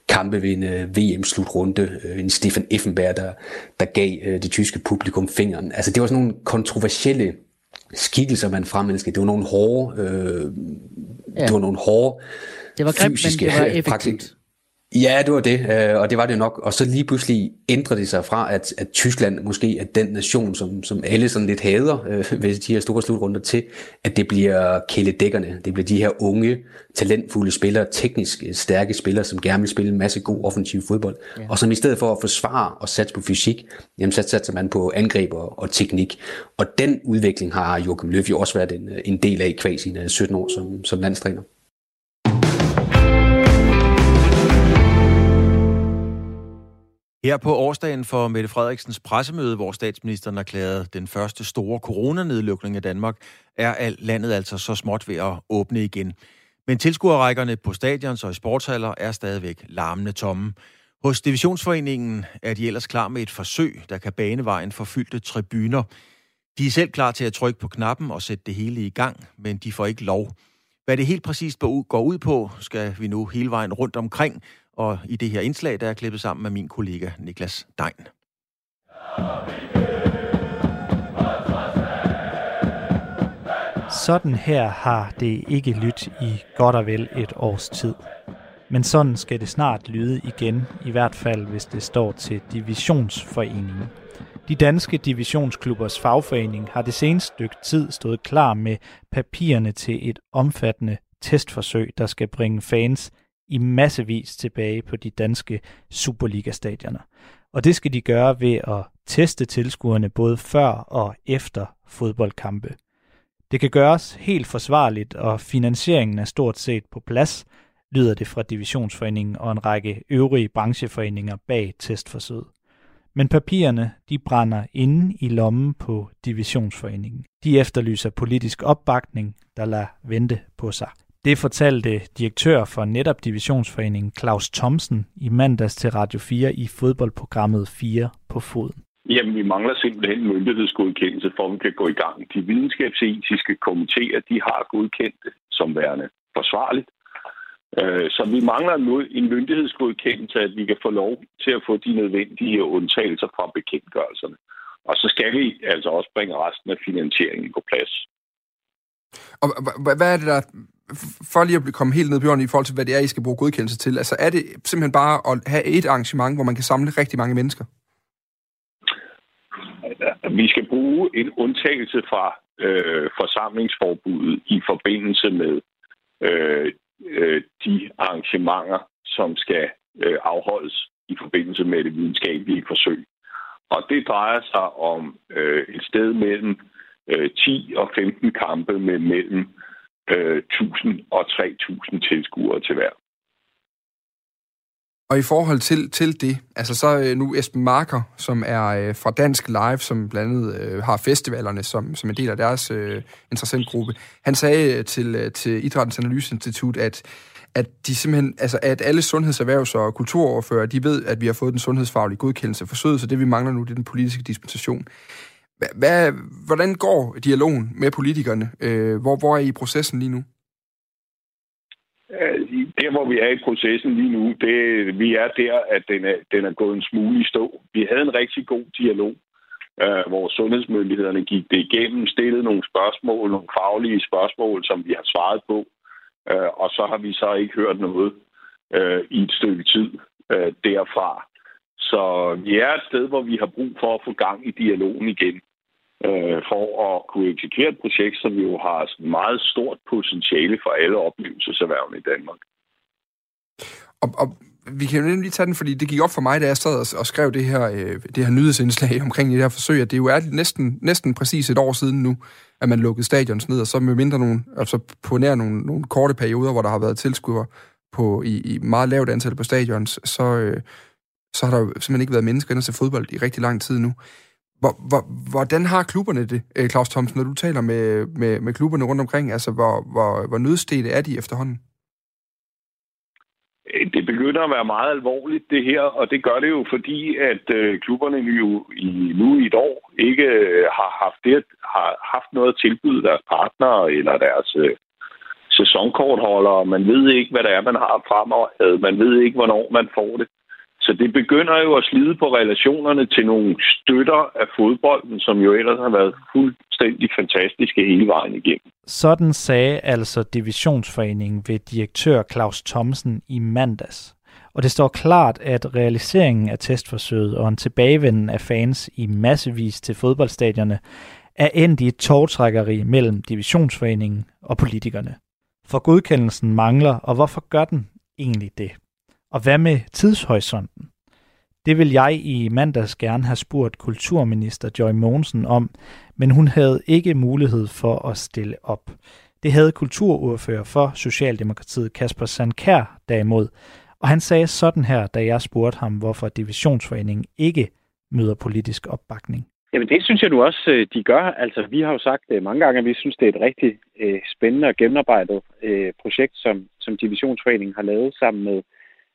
kampe ved en øh, uh, VM-slutrunde. Uh, øh, en Stefan Effenberg, der, der gav det tyske publikum fingeren. Altså det var sådan nogle kontroversielle skikkelser, man fremelskede. Det var nogle hårde, øh, ja. det var nogle hårde det var grimt, fysiske, men det var effektivt. Ja, det var det, øh, og det var det nok. Og så lige pludselig ændrede det sig fra, at, at Tyskland måske er den nation, som, som alle sådan lidt hader øh, ved de her store slutrunder til, at det bliver kæledækkerne. Det bliver de her unge, talentfulde spillere, teknisk stærke spillere, som gerne vil spille en masse god offensiv fodbold. Ja. Og som i stedet for at forsvare og satse på fysik, jamen så satser man på angreb og, og teknik. Og den udvikling har Joachim Løw jo også været en, en del af i kvæg sine 17 år som, som landstræner. Her på årsdagen for Mette Frederiksens pressemøde, hvor statsministeren erklærede den første store coronanedlukning af Danmark, er landet altså så småt ved at åbne igen. Men tilskuerrækkerne på stadions og i sportshaller er stadigvæk larmende tomme. Hos Divisionsforeningen er de ellers klar med et forsøg, der kan bane vejen for fyldte tribuner. De er selv klar til at trykke på knappen og sætte det hele i gang, men de får ikke lov. Hvad det helt præcist går ud på, skal vi nu hele vejen rundt omkring, og i det her indslag, der er klippet sammen med min kollega Niklas Dein. Sådan her har det ikke lyttet i godt og vel et års tid. Men sådan skal det snart lyde igen, i hvert fald hvis det står til Divisionsforeningen. De danske divisionsklubbers fagforening har det seneste stykke tid stået klar med papirerne til et omfattende testforsøg, der skal bringe fans i massevis tilbage på de danske Superliga-stadioner. Og det skal de gøre ved at teste tilskuerne både før og efter fodboldkampe. Det kan gøres helt forsvarligt, og finansieringen er stort set på plads, lyder det fra Divisionsforeningen og en række øvrige brancheforeninger bag testforsøget. Men papirerne, de brænder inde i lommen på Divisionsforeningen. De efterlyser politisk opbakning, der lader vente på sig. Det fortalte direktør for netop Divisionsforeningen Claus Thomsen i mandags til Radio 4 i fodboldprogrammet 4 på foden. Jamen, vi mangler simpelthen myndighedsgodkendelse, for at vi kan gå i gang. De videnskabsetiske komitéer, de har godkendt det som værende forsvarligt. Øh, så vi mangler nu en myndighedsgodkendelse, at vi kan få lov til at få de nødvendige undtagelser fra bekendtgørelserne. Og så skal vi altså også bringe resten af finansieringen på plads. Og hvad er det, der for lige at komme helt ned på jorden i forhold til, hvad det er, I skal bruge godkendelse til, altså er det simpelthen bare at have et arrangement, hvor man kan samle rigtig mange mennesker? Vi skal bruge en undtagelse fra øh, forsamlingsforbuddet i forbindelse med øh, øh, de arrangementer, som skal øh, afholdes i forbindelse med det videnskabelige forsøg. Og det drejer sig om øh, et sted mellem øh, 10 og 15 kampe med mellem øh, 1000 og 3000 tilskuere til hver. Og i forhold til, til det, altså så øh, nu Esben Marker, som er øh, fra Dansk Live, som blandt andet øh, har festivalerne som, som en del af deres øh, interessentgruppe, han sagde øh, til, øh, til Idrættens Analyseinstitut, at at de simpelthen, altså at alle sundhedserhvervs- og kulturoverfører, de ved, at vi har fået den sundhedsfaglige godkendelse forsøget, så det vi mangler nu, det er den politiske dispensation. Hvad, hvordan går dialogen med politikerne? Øh, hvor, hvor er I i processen lige nu? Øh, der, hvor vi er i processen lige nu, det, vi er der, at den er, den er gået en smule i stå. Vi havde en rigtig god dialog, øh, hvor sundhedsmyndighederne gik det igennem, stillede nogle spørgsmål, nogle faglige spørgsmål, som vi har svaret på, øh, og så har vi så ikke hørt noget øh, i et stykke tid øh, derfra. Så vi er et sted, hvor vi har brug for at få gang i dialogen igen øh, for at kunne eksekvere et projekt, som jo har meget stort potentiale for alle oplevelseserhvervene i Danmark. Og, og vi kan jo lige tage den, fordi det gik op for mig, da jeg sad og, og skrev det her, øh, det her nyhedsindslag omkring det her forsøg, at det jo er næsten, næsten præcis et år siden nu, at man lukkede stadions ned, og så med mindre nogle, altså på nær nogle, nogle korte perioder, hvor der har været tilskuere på, i, i meget lavt antal på stadions, så, øh, så har der jo simpelthen ikke været mennesker inde til fodbold i rigtig lang tid nu. Hvor, hvor, hvordan har klubberne det, øh, Claus Thomsen, når du taler med, med, med klubberne rundt omkring? Altså, hvor, hvor, hvor nødstede er de efterhånden? Øh, det begynder at være meget alvorligt, det her, og det gør det jo, fordi at øh, klubberne jo i, nu i et år ikke øh, har haft det, har haft noget at tilbyde deres partnere eller deres øh, sæsonkortholdere. Man ved ikke, hvad det er, man har fremadrettet. Man ved ikke, hvornår man får det. Så det begynder jo at slide på relationerne til nogle støtter af fodbolden, som jo ellers har været fuldstændig fantastiske hele vejen igennem. Sådan sagde altså Divisionsforeningen ved direktør Claus Thomsen i mandags. Og det står klart, at realiseringen af testforsøget og en tilbagevenden af fans i massevis til fodboldstadierne er endt i et tårtrækkeri mellem Divisionsforeningen og politikerne. For godkendelsen mangler, og hvorfor gør den egentlig det? Og hvad med tidshorisonten? Det vil jeg i mandags gerne have spurgt kulturminister Joy Mogensen om, men hun havde ikke mulighed for at stille op. Det havde kulturordfører for Socialdemokratiet Kasper Sandkær derimod, og han sagde sådan her, da jeg spurgte ham, hvorfor divisionsforeningen ikke møder politisk opbakning. Jamen det synes jeg nu også, øh, de gør. Altså vi har jo sagt øh, mange gange, at vi synes, det er et rigtig øh, spændende og gennemarbejdet øh, projekt, som, som divisionsforeningen har lavet sammen med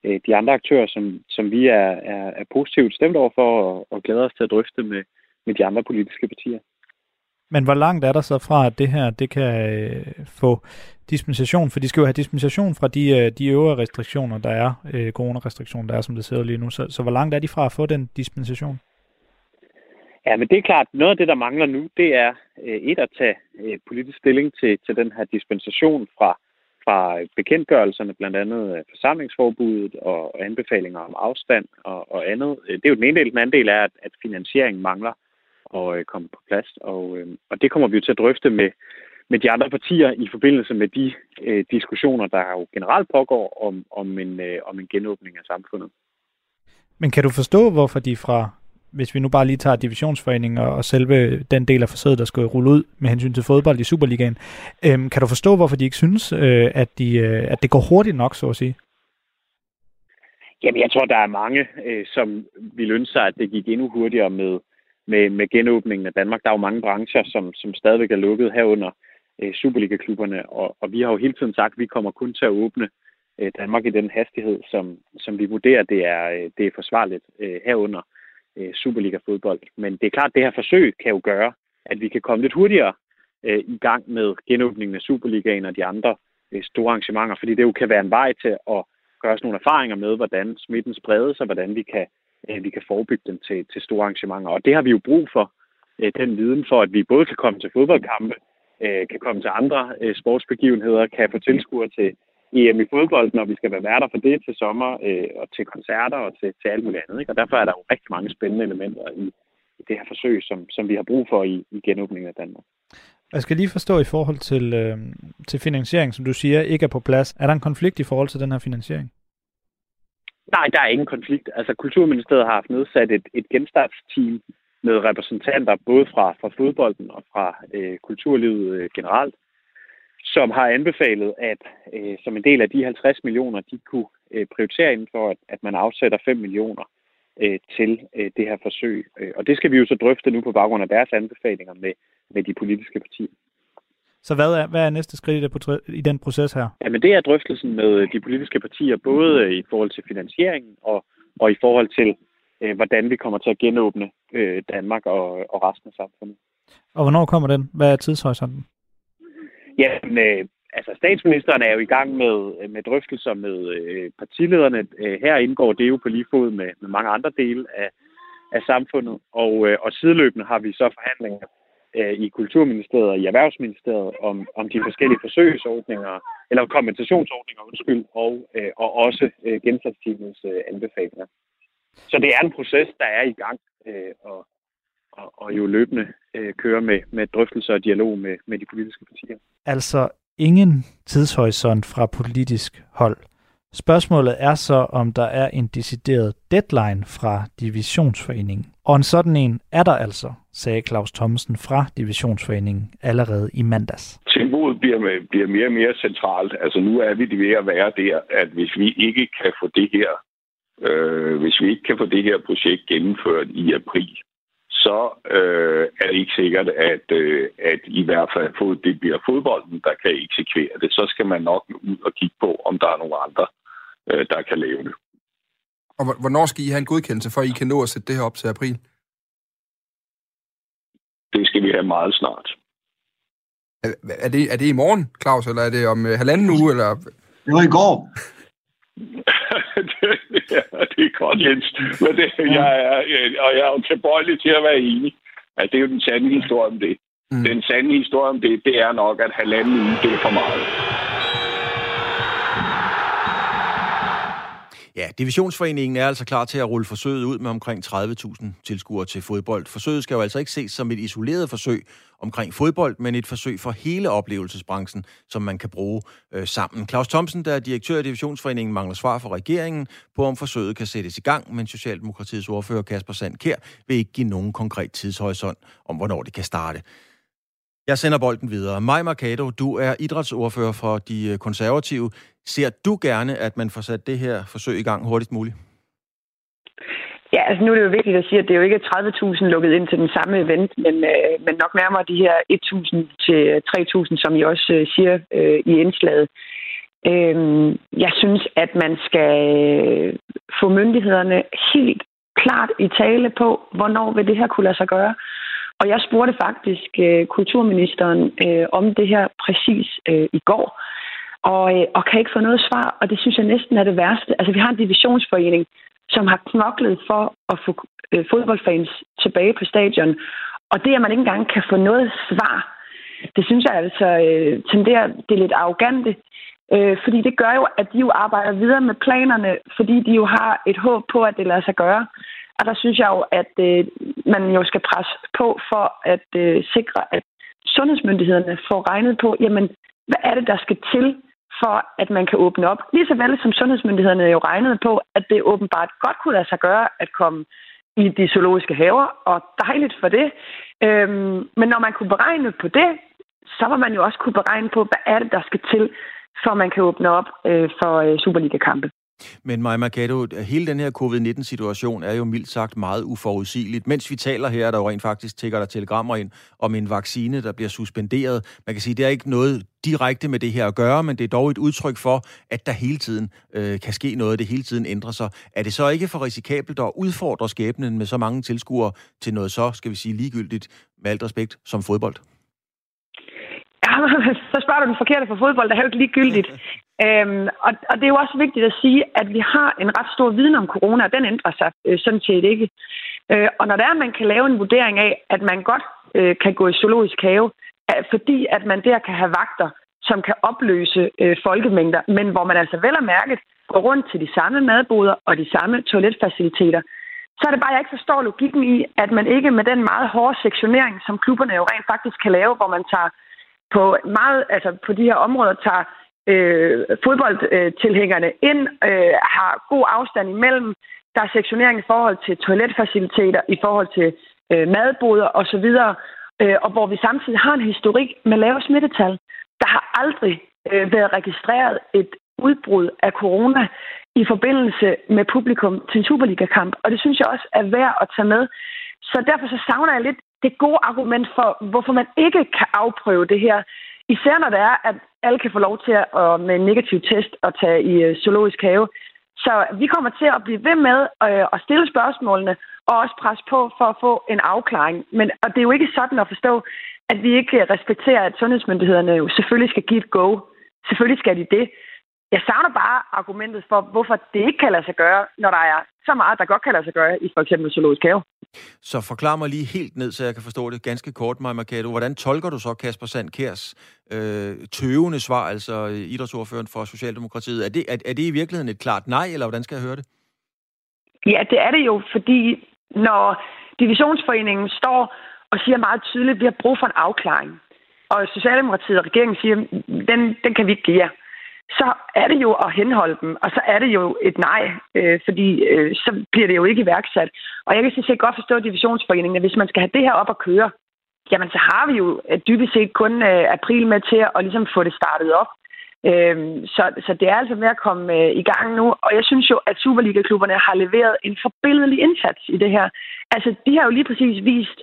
øh, de andre aktører, som, som vi er, er, er positivt stemt over for og, og glæder os til at drøfte med, med de andre politiske partier. Men hvor langt er der så fra, at det her det kan øh, få dispensation? For de skal jo have dispensation fra de, øh, de øvrige restriktioner, der er, øh, coronarestriktioner, der er, som det ser lige nu. Så, så hvor langt er de fra at få den dispensation? Ja, men det er klart, noget af det, der mangler nu, det er øh, et at tage øh, politisk stilling til, til den her dispensation fra fra bekendtgørelserne, blandt andet øh, forsamlingsforbuddet og anbefalinger om afstand og, og andet. Øh, det er jo den ene del. Den anden del er, at, at finansieringen mangler at øh, komme på plads. Og, øh, og det kommer vi jo til at drøfte med, med de andre partier i forbindelse med de øh, diskussioner, der jo generelt pågår om, om, en, øh, om en genåbning af samfundet. Men kan du forstå, hvorfor de fra hvis vi nu bare lige tager divisionsforeningen og, og selve den del af forsøget, der skal rulle ud med hensyn til fodbold i Superligaen, øhm, kan du forstå, hvorfor de ikke synes, øh, at, de, øh, at det går hurtigt nok, så at sige? Jamen, jeg tror, der er mange, øh, som vil ønske sig, at det gik endnu hurtigere med, med, med genåbningen af Danmark. Der er jo mange brancher, som, som stadigvæk er lukket herunder øh, Superliga-klubberne, og, og vi har jo hele tiden sagt, at vi kommer kun til at åbne øh, Danmark i den hastighed, som, som vi vurderer, det er, øh, det er forsvarligt øh, herunder øh, Superliga-fodbold. Men det er klart, at det her forsøg kan jo gøre, at vi kan komme lidt hurtigere øh, i gang med genåbningen af Superligaen og de andre øh, store arrangementer, fordi det jo kan være en vej til at gøre os nogle erfaringer med, hvordan smitten spredes, og hvordan vi kan, øh, vi kan forebygge den til, til store arrangementer. Og det har vi jo brug for, øh, den viden for, at vi både kan komme til fodboldkampe, øh, kan komme til andre øh, sportsbegivenheder, kan få tilskuere til EM i fodbold, når vi skal være værter for det til sommer, øh, og til koncerter og til, til alt muligt andet. Ikke? Og derfor er der jo rigtig mange spændende elementer i, i det her forsøg, som, som vi har brug for i, i genåbningen af Danmark. Jeg skal lige forstå i forhold til, øh, til finansiering, som du siger, ikke er på plads. Er der en konflikt i forhold til den her finansiering? Nej, der er ingen konflikt. Altså, Kulturministeriet har haft nedsat et, et genstartsteam med repræsentanter både fra, fra fodbolden og fra øh, kulturlivet øh, generelt, som har anbefalet, at øh, som en del af de 50 millioner, de kunne øh, prioritere inden for, at, at man afsætter 5 millioner øh, til øh, det her forsøg. Øh, og det skal vi jo så drøfte nu på baggrund af deres anbefalinger med, med de politiske partier. Så hvad er, hvad er næste skridt i, det, i den proces her? Jamen det er drøftelsen med de politiske partier, både øh, i forhold til finansieringen og, og i forhold til, øh, hvordan vi kommer til at genåbne øh, Danmark og, og resten af samfundet. Og hvornår kommer den? Hvad er tidshorisonten? Jamen, øh, altså statsministeren er jo i gang med, øh, med drøftelser med øh, partilederne. Øh, her indgår det jo på lige fod med, med mange andre dele af, af samfundet. Og, øh, og sideløbende har vi så forhandlinger øh, i Kulturministeriet og i Erhvervsministeriet om, om de forskellige forsøgsordninger, eller kompensationsordninger, undskyld, og, øh, og også øh, øh, anbefalinger. Så det er en proces, der er i gang, øh, og, og, og jo løbende øh, kører med, med drøftelser og dialog med, med de politiske partier. Altså ingen tidshorisont fra politisk hold. Spørgsmålet er så, om der er en decideret deadline fra Divisionsforeningen. Og en sådan en er der altså, sagde Claus Thomsen fra Divisionsforeningen allerede i mandags. Tempoet bliver, med, bliver mere og mere centralt. Altså nu er vi det ved at være der, at hvis vi ikke kan få det her, øh, hvis vi ikke kan få det her projekt gennemført i april, så øh, er det ikke sikkert, at, øh, at i hvert fald det bliver fodbolden, der kan eksekvere det. Så skal man nok ud og kigge på, om der er nogle andre, øh, der kan lave det. Og hvornår skal I have en godkendelse, for I kan nå at sætte det her op til april? Det skal vi have meget snart. Er, er, det, er det i morgen, Claus, eller er det om uh, halvanden uge? Eller? Det var i går. det, ja, det er godt, Jens. Men det, jeg er, og jeg er jo tilbøjelig til at være enig. At det er jo den sande historie om det. Mm. Den sande historie om det, det er nok, at halvanden uge, det er for meget. Ja, Divisionsforeningen er altså klar til at rulle forsøget ud med omkring 30.000 tilskuere til fodbold. Forsøget skal jo altså ikke ses som et isoleret forsøg omkring fodbold, men et forsøg for hele oplevelsesbranchen, som man kan bruge øh, sammen. Claus Thomsen, der er direktør i Divisionsforeningen, mangler svar fra regeringen på, om forsøget kan sættes i gang, men Socialdemokratiets ordfører Kasper Sandkær vil ikke give nogen konkret tidshorisont om, hvornår det kan starte. Jeg sender bolden videre. Maj Mercado, du er idrætsordfører for de konservative. Ser du gerne, at man får sat det her forsøg i gang hurtigst muligt? Ja, altså nu er det jo vigtigt at sige, at det er jo ikke 30.000 lukket ind til den samme event, men, øh, men nok nærmere de her 1.000 til 3.000, som I også øh, siger øh, i indslaget. Øh, jeg synes, at man skal øh, få myndighederne helt klart i tale på, hvornår vil det her kunne lade sig gøre. Og jeg spurgte faktisk øh, kulturministeren øh, om det her præcis øh, i går, og, øh, og kan ikke få noget svar, og det synes jeg næsten er det værste. Altså, vi har en divisionsforening, som har knoklet for at få øh, fodboldfans tilbage på stadion, og det, at man ikke engang kan få noget svar, det synes jeg altså øh, tenderer det er lidt arrogante, øh, fordi det gør jo, at de jo arbejder videre med planerne, fordi de jo har et håb på, at det lader sig gøre. Og der synes jeg jo, at øh, man jo skal presse på for at øh, sikre, at sundhedsmyndighederne får regnet på, jamen, hvad er det, der skal til, for at man kan åbne op. Lige så vel som sundhedsmyndighederne jo regnede på, at det åbenbart godt kunne lade sig gøre at komme i de zoologiske haver, og dejligt for det. Øhm, men når man kunne beregne på det, så var man jo også kunne beregne på, hvad er det, der skal til, for man kan åbne op øh, for øh, Superliga-kampe. Men Maja Mercado, hele den her covid-19-situation er jo mildt sagt meget uforudsigeligt. Mens vi taler her, der jo rent faktisk tækker der telegrammer ind om en vaccine, der bliver suspenderet. Man kan sige, det er ikke noget direkte med det her at gøre, men det er dog et udtryk for, at der hele tiden øh, kan ske noget, det hele tiden ændrer sig. Er det så ikke for risikabelt at udfordre skæbnen med så mange tilskuere til noget så, skal vi sige, ligegyldigt, med alt respekt, som fodbold? Så spørger du den forkerte for fodbold, der er jo ikke ligegyldigt. Øhm, og, og det er jo også vigtigt at sige, at vi har en ret stor viden om corona, og den ændrer sig øh, sådan set ikke. Øh, og når der er, at man kan lave en vurdering af, at man godt øh, kan gå i zoologisk have, er, fordi at man der kan have vagter, som kan opløse øh, folkemængder, men hvor man altså vel og mærket går rundt til de samme madboder og de samme toiletfaciliteter, så er det bare, jeg ikke forstår logikken i, at man ikke med den meget hårde sektionering, som klubberne jo rent faktisk kan lave, hvor man tager på meget, altså på de her områder tager øh, fodboldtilhængerne ind, øh, har god afstand imellem. Der er sektionering i forhold til toiletfaciliteter, i forhold til øh, madboder osv., øh, og hvor vi samtidig har en historik med lave smittetal. Der har aldrig øh, været registreret et udbrud af corona i forbindelse med publikum til en Superliga-kamp, og det synes jeg også er værd at tage med. Så derfor så savner jeg lidt det gode argument for, hvorfor man ikke kan afprøve det her. Især når det er, at alle kan få lov til at med en negativ test at tage i øh, zoologisk have. Så vi kommer til at blive ved med øh, at stille spørgsmålene og også presse på for at få en afklaring. Men og det er jo ikke sådan at forstå, at vi ikke respekterer, at sundhedsmyndighederne jo selvfølgelig skal give et go. Selvfølgelig skal de det. Jeg savner bare argumentet for, hvorfor det ikke kan lade sig gøre, når der er så meget, der godt kan lade sig gøre i for eksempel zoologisk have. Så forklar mig lige helt ned, så jeg kan forstå det ganske kort, Maja Mercado. Hvordan tolker du så Kasper Sandkærs øh, tøvende svar, altså idrætsordføreren for Socialdemokratiet? Er det, er, er det i virkeligheden et klart nej, eller hvordan skal jeg høre det? Ja, det er det jo, fordi når divisionsforeningen står og siger meget tydeligt, at vi har brug for en afklaring, og Socialdemokratiet og regeringen siger, den, den kan vi ikke give jer så er det jo at henholde dem, og så er det jo et nej, øh, fordi øh, så bliver det jo ikke iværksat. Og jeg kan sådan set godt forstå divisionsforeningen, at hvis man skal have det her op at køre, jamen så har vi jo dybest set kun øh, april med til at ligesom få det startet op. Øhm, så, så det er altså med at komme øh, i gang nu, og jeg synes jo, at Superliga-klubberne har leveret en forbilledelig indsats i det her. Altså, de har jo lige præcis vist,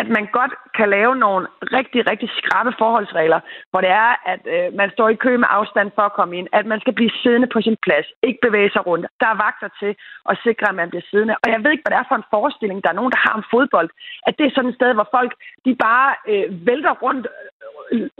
at man godt kan lave nogle rigtig, rigtig skrappe forholdsregler, hvor det er, at øh, man står i kø med afstand for at komme ind, at man skal blive siddende på sin plads, ikke bevæge sig rundt. Der er vagter til at sikre, at man bliver siddende. Og jeg ved ikke, hvad det er for en forestilling, der er nogen, der har om fodbold, at det er sådan et sted, hvor folk de bare øh, vælter rundt,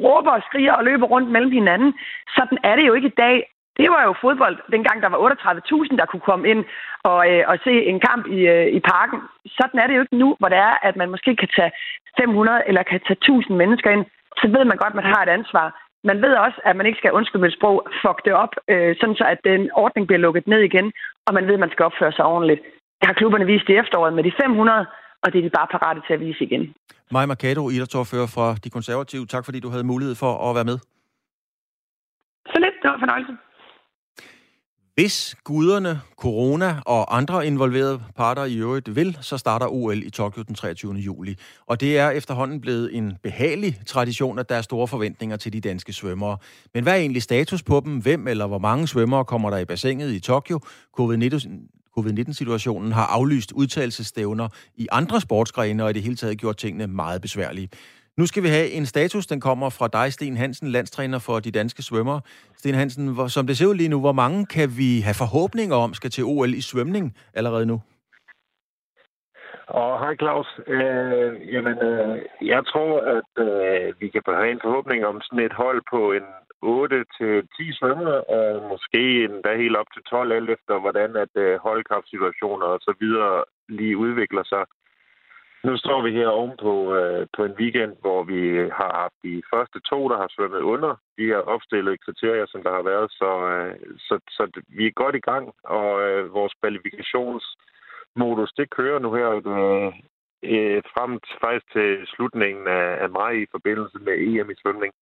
råber og skriger og løber rundt mellem hinanden. Sådan er det jo ikke i dag det var jo fodbold, dengang der var 38.000, der kunne komme ind og, øh, og se en kamp i, øh, i parken. Sådan er det jo ikke nu, hvor det er, at man måske kan tage 500 eller kan tage 1000 mennesker ind. Så ved man godt, at man har et ansvar. Man ved også, at man ikke skal undskylde med sprog, fuck det op, øh, sådan så at den ordning bliver lukket ned igen, og man ved, at man skal opføre sig ordentligt. Det har klubberne vist i efteråret med de 500, og det er de bare parate til at vise igen. Maja Mercado, idrætsordfører fra De Konservative. Tak fordi du havde mulighed for at være med. Så lidt, det var fornøjelse. Hvis guderne, corona og andre involverede parter i øvrigt vil, så starter OL i Tokyo den 23. juli. Og det er efterhånden blevet en behagelig tradition, at der er store forventninger til de danske svømmere. Men hvad er egentlig status på dem? Hvem eller hvor mange svømmere kommer der i bassinet i Tokyo? Covid-19-situationen har aflyst udtalelsestævner i andre sportsgrene og i det hele taget gjort tingene meget besværlige. Nu skal vi have en status, den kommer fra dig, Sten Hansen, landstræner for de danske svømmere. Sten Hansen, hvor, som det ser ud lige nu, hvor mange kan vi have forhåbninger om skal til OL i svømning allerede nu? Og hej Claus. Øh, jamen, øh, jeg tror, at øh, vi kan have en forhåbning om sådan et hold på en 8-10 svømmer, og måske endda helt op til 12, alt efter hvordan at øh, holdkraftsituationer og så videre lige udvikler sig. Nu står vi her ovenpå øh, på en weekend, hvor vi har haft de første to, der har svømmet under de her opstillede kriterier, som der har været. Så, øh, så, så vi er godt i gang, og øh, vores kvalifikationsmodus, det kører nu her øh, øh, frem faktisk til slutningen af, af maj i forbindelse med EM i svømning.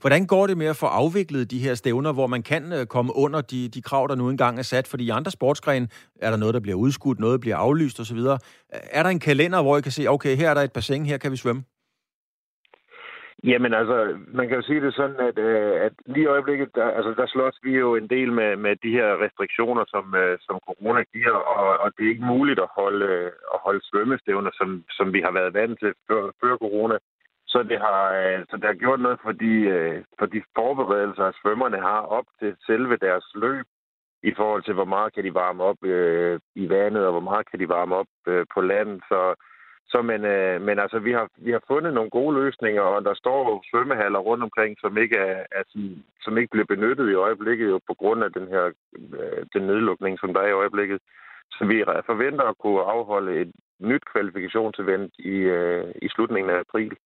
Hvordan går det med at få afviklet de her stævner, hvor man kan øh, komme under de, de krav, der nu engang er sat? Fordi i andre sportsgrene er der noget, der bliver udskudt, noget bliver aflyst osv. Er der en kalender, hvor I kan se, okay, her er der et bassin, her kan vi svømme? Jamen altså, man kan jo sige det sådan, at, øh, at lige i øjeblikket, der, altså, der slås vi jo en del med, med de her restriktioner, som, øh, som corona giver, og, og det er ikke muligt at holde, at holde svømmestævner, som, som vi har været vant til før, før corona. Så det har, øh, så det har gjort noget for de, øh, for de forberedelser, svømmerne har op til selve deres løb, i forhold til, hvor meget kan de varme op øh, i vandet, og hvor meget kan de varme op øh, på land. Så, så men, øh, men altså, vi har, vi har fundet nogle gode løsninger, og der står svømmehaller rundt omkring, som ikke, er, er sådan, som ikke bliver benyttet i øjeblikket, jo på grund af den her øh, den nedlukning, som der er i øjeblikket. Så vi forventer at kunne afholde et nyt kvalifikationsevent i, øh, i slutningen af april.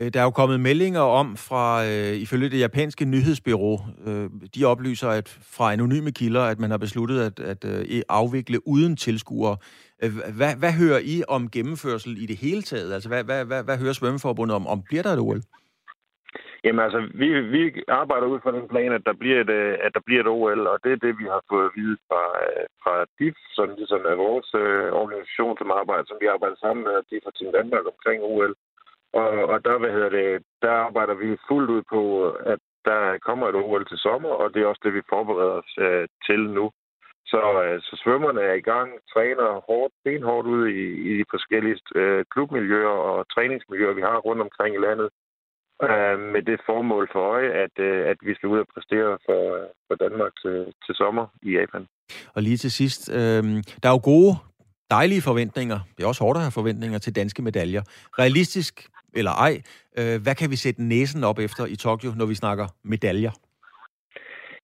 Øh, der er jo kommet meldinger om fra, øh, ifølge det japanske nyhedsbyrå, øh, de oplyser at fra anonyme kilder, at man har besluttet at, at øh, afvikle uden tilskuere. Øh, hvad, hvad hører I om gennemførsel i det hele taget? Altså, hvad, hvad, hvad, hvad hører Svømmeforbundet om? om bliver der et OL? Jamen altså, vi, vi arbejder ud fra den plan, at der bliver et, øh, at der bliver et OL, og det er det, vi har fået at vide fra, fra DIF, som ligesom er vores øh, organisation, som arbejder, som vi arbejder sammen med DIF og Team Danmark omkring OL. Og, og der, hvad hedder det, der arbejder vi fuldt ud på, at der kommer et OL til sommer, og det er også det, vi forbereder os øh, til nu. Så, øh, så svømmerne er i gang, træner hårdt, benhårdt ud i, i de forskellige øh, klubmiljøer og træningsmiljøer, vi har rundt omkring i landet, øh, med det formål for øje, at, øh, at vi skal ud og præstere for, for Danmark til, til sommer i Japan. Og lige til sidst, øh, der er jo gode, dejlige forventninger, det er også hårdt at have forventninger til danske medaljer. Realistisk eller ej. Øh, hvad kan vi sætte næsen op efter i Tokyo, når vi snakker medaljer?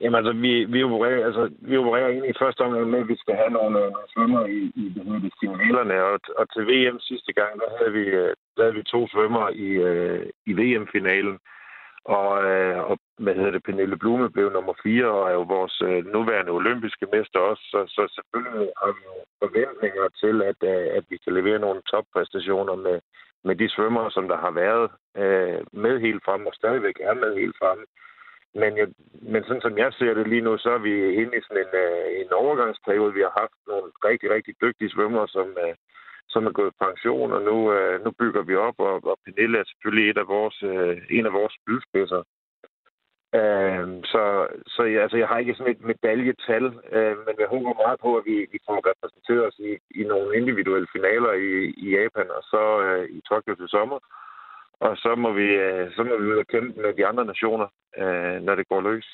Jamen altså, vi, vi, opererer, altså, vi opererer egentlig i første omgang med, at vi skal have nogle, øh, nogle svømmer i, i det hedder stimulerne, og, og til VM sidste gang, der havde vi, øh, der havde vi to svømmer i, øh, i VM-finalen. Og, øh, og hvad hedder det, Pernille Blume blev nummer fire, og er jo vores øh, nuværende olympiske mester også. Så, så selvfølgelig har vi forventninger til, at, øh, at vi kan levere nogle toppræstationer med, med de svømmere, som der har været øh, med helt frem og stadigvæk er med helt frem. Men, jeg, men sådan som jeg ser det lige nu, så er vi inde i sådan en, øh, en overgangsperiode. Vi har haft nogle rigtig, rigtig dygtige svømmere, som, øh, som er gået pension, og nu, øh, nu bygger vi op, og, og Pernille er selvfølgelig et af vores, øh, en af vores spydspidser. Øh, så så jeg, altså, jeg har ikke sådan et medaljetal, øh, men jeg håber meget på, at vi, vi får repræsenteret os i, i nogle individuelle finaler i, i Japan og så øh, i Tokyo til sommer. Og så må vi, øh, så må vi ud og kæmpe med de andre nationer, øh, når det går løs.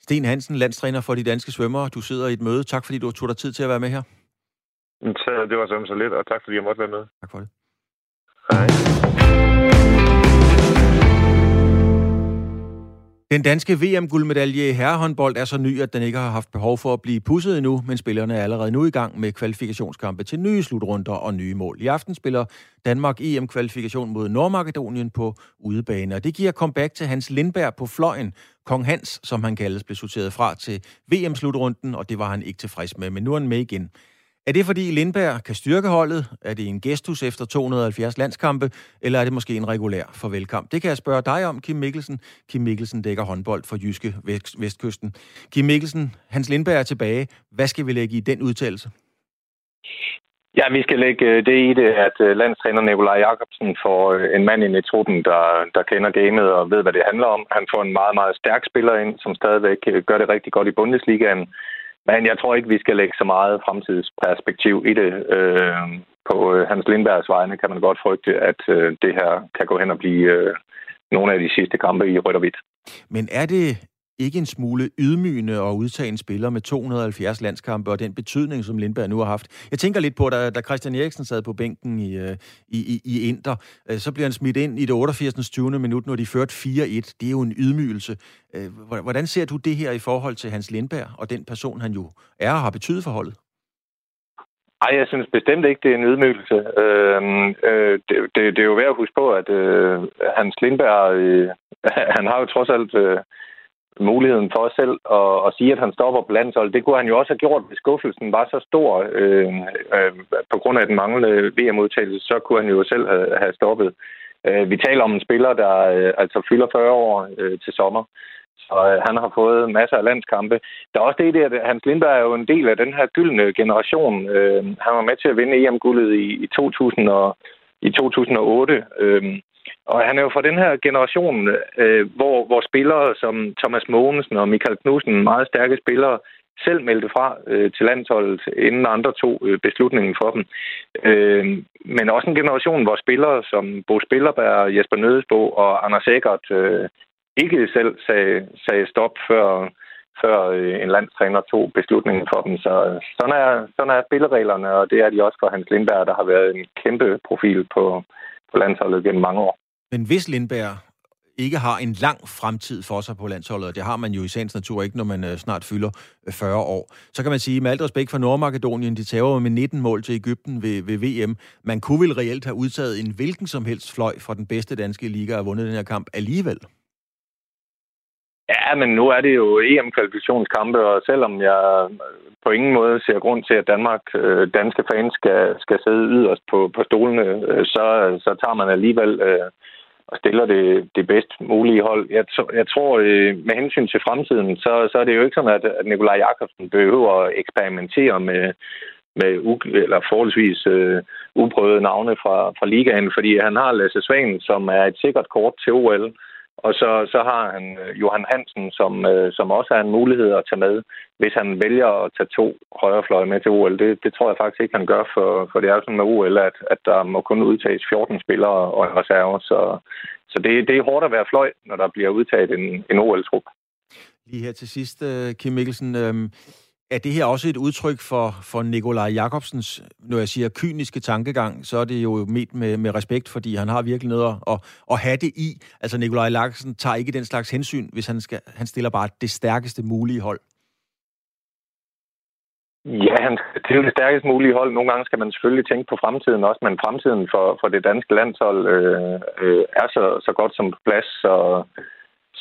Sten Hansen, landstræner for de danske svømmere. Du sidder i et møde. Tak fordi du tog dig tid til at være med her. Så det var sådan så lidt, og tak fordi jeg måtte være med. Tak for det. Hej. Den danske VM-guldmedalje i herrehåndbold er så ny, at den ikke har haft behov for at blive pusset endnu, men spillerne er allerede nu i gang med kvalifikationskampe til nye slutrunder og nye mål. I aften spiller Danmark EM-kvalifikation mod Nordmakedonien på udebane, og det giver comeback til Hans Lindberg på fløjen. Kong Hans, som han kaldes, blev sorteret fra til VM-slutrunden, og det var han ikke tilfreds med, men nu er han med igen. Er det fordi Lindberg kan styrke holdet? Er det en gestus efter 270 landskampe? Eller er det måske en regulær farvelkamp? Det kan jeg spørge dig om, Kim Mikkelsen. Kim Mikkelsen dækker håndbold for Jyske Vestkysten. Kim Mikkelsen, Hans Lindberg er tilbage. Hvad skal vi lægge i den udtalelse? Ja, vi skal lægge øh, det i det, at øh, landstræner Nikolaj Jakobsen får øh, en mand ind i truppen, der, der kender gamet og ved, hvad det handler om. Han får en meget, meget stærk spiller ind, som stadigvæk gør det rigtig godt i Bundesligaen. Men jeg tror ikke, vi skal lægge så meget fremtidsperspektiv i det. Øh, på øh, Hans Lindbergs vegne kan man godt frygte, at øh, det her kan gå hen og blive øh, nogle af de sidste kampe i rødt og hvidt. Men er det ikke en smule ydmygende at udtage en spiller med 270 landskampe og den betydning, som Lindberg nu har haft. Jeg tænker lidt på, da, da Christian Eriksen sad på bænken i, øh, i, i, i Inter, øh, så bliver han smidt ind i det 88. 20. minut, når de førte 4-1. Det er jo en ydmygelse. Øh, hvordan ser du det her i forhold til Hans Lindberg og den person, han jo er og har betydet for holdet? Nej, jeg synes bestemt ikke, det er en ydmygelse. Øh, øh, det, det, det er jo værd at huske på, at øh, Hans Lindberg, øh, han har jo trods alt øh, muligheden for selv at, at sige, at han stopper på landsholdet. Det kunne han jo også have gjort, hvis skuffelsen var så stor øh, øh, på grund af den manglende VM-udtalelse, så kunne han jo selv have, have stoppet. Øh, vi taler om en spiller, der øh, altså fylder 40 år øh, til sommer, så øh, han har fået masser af landskampe. Der er også det, at Hans Lindberg er jo en del af den her gyldne generation. Øh, han var med til at vinde EM-guldet i, i 2000 og, i 2008. Øh, og han er jo fra den her generation, øh, hvor, hvor spillere som Thomas Mogensen og Michael Knudsen, meget stærke spillere, selv meldte fra øh, til landsholdet, inden andre to øh, beslutningen for dem. Øh, men også en generation, hvor spillere som Bo Spillerberg, Jesper Nødesbo og Anders Eggert øh, ikke selv sagde, sagde stop, før, før øh, en landstræner tog beslutningen for dem. Så sådan er, sådan er spillereglerne, og det er de også for Hans Lindberg, der har været en kæmpe profil på, på landsholdet gennem mange år. Men hvis Lindberg ikke har en lang fremtid for sig på landsholdet, og det har man jo i sagens natur ikke, når man øh, snart fylder øh, 40 år, så kan man sige, med alt respekt for Nordmakedonien, de tager med 19 mål til Ægypten ved, ved VM. Man kunne vel reelt have udtaget en hvilken som helst fløj fra den bedste danske liga og vundet den her kamp alligevel. Ja, men nu er det jo EM-kvalifikationskampe, og selvom jeg på ingen måde ser grund til, at Danmark, øh, danske fans skal, skal sidde yderst på, på stolene, øh, så, så tager man alligevel øh, og stiller det, det bedst mulige hold. Jeg, jeg tror, øh, med hensyn til fremtiden, så, så er det jo ikke sådan, at, at Nikolaj Jakobsen behøver at eksperimentere med, med u- eller forholdsvis øh, uprøvede navne fra, fra ligaen, fordi han har Lasse Svanen, som er et sikkert kort til OL, og så, så har han øh, Johan Hansen, som, øh, som også er en mulighed at tage med, hvis han vælger at tage to højrefløje med til OL. Det, det tror jeg faktisk ikke, han gør, for, for det er jo sådan med OL, at, at der må kun udtages 14 spillere og en reserve. Så, så det, det er hårdt at være fløj, når der bliver udtaget en, en OL-trup. Lige her til sidst, øh, Kim Mikkelsen. Øh er det her også et udtryk for, for Nikolaj Jakobsens, når jeg siger kyniske tankegang, så er det jo mit med, med respekt, fordi han har virkelig noget at, at have det i. Altså Nikolaj Jakobsen tager ikke den slags hensyn, hvis han, skal, han stiller bare det stærkeste mulige hold. Ja, han til det stærkest mulige hold. Nogle gange skal man selvfølgelig tænke på fremtiden også, men fremtiden for, for det danske landshold øh, øh, er så, så godt som på plads, så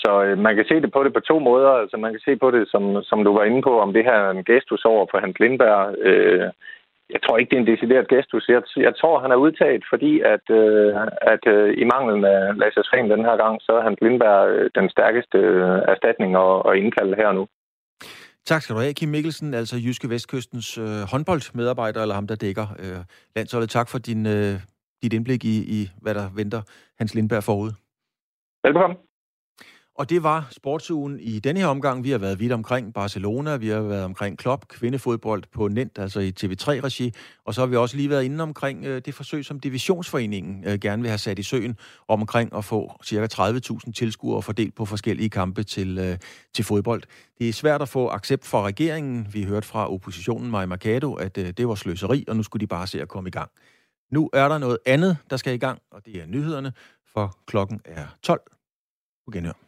så øh, man kan se det på det på to måder. Altså man kan se på det, som, som du var inde på, om det her er en gestus over for Hans Lindberg. Øh, jeg tror ikke, det er en decideret gestus. Jeg, jeg tror, han er udtaget, fordi at, øh, at øh, i manglen af Lasse Svend den her gang, så er Hans Lindberg øh, den stærkeste øh, erstatning at, at indkalde her nu. Tak skal du have, Kim Mikkelsen, altså Jyske Vestkystens øh, håndboldmedarbejder, eller ham, der dækker øh, landsholdet. Tak for din, øh, dit indblik i, i, hvad der venter Hans Lindberg forud. Velkommen. Og det var sportsugen i denne her omgang. Vi har været vidt omkring Barcelona, vi har været omkring Klopp, kvindefodbold på Nent, altså i TV3-regi, og så har vi også lige været inde omkring øh, det forsøg, som Divisionsforeningen øh, gerne vil have sat i søen, om omkring at få ca. 30.000 tilskuere fordelt på forskellige kampe til, øh, til fodbold. Det er svært at få accept fra regeringen. Vi hørte fra oppositionen, Maja Mercado, at øh, det var sløseri, og nu skulle de bare se at komme i gang. Nu er der noget andet, der skal i gang, og det er nyhederne, for klokken er 12. På genhør.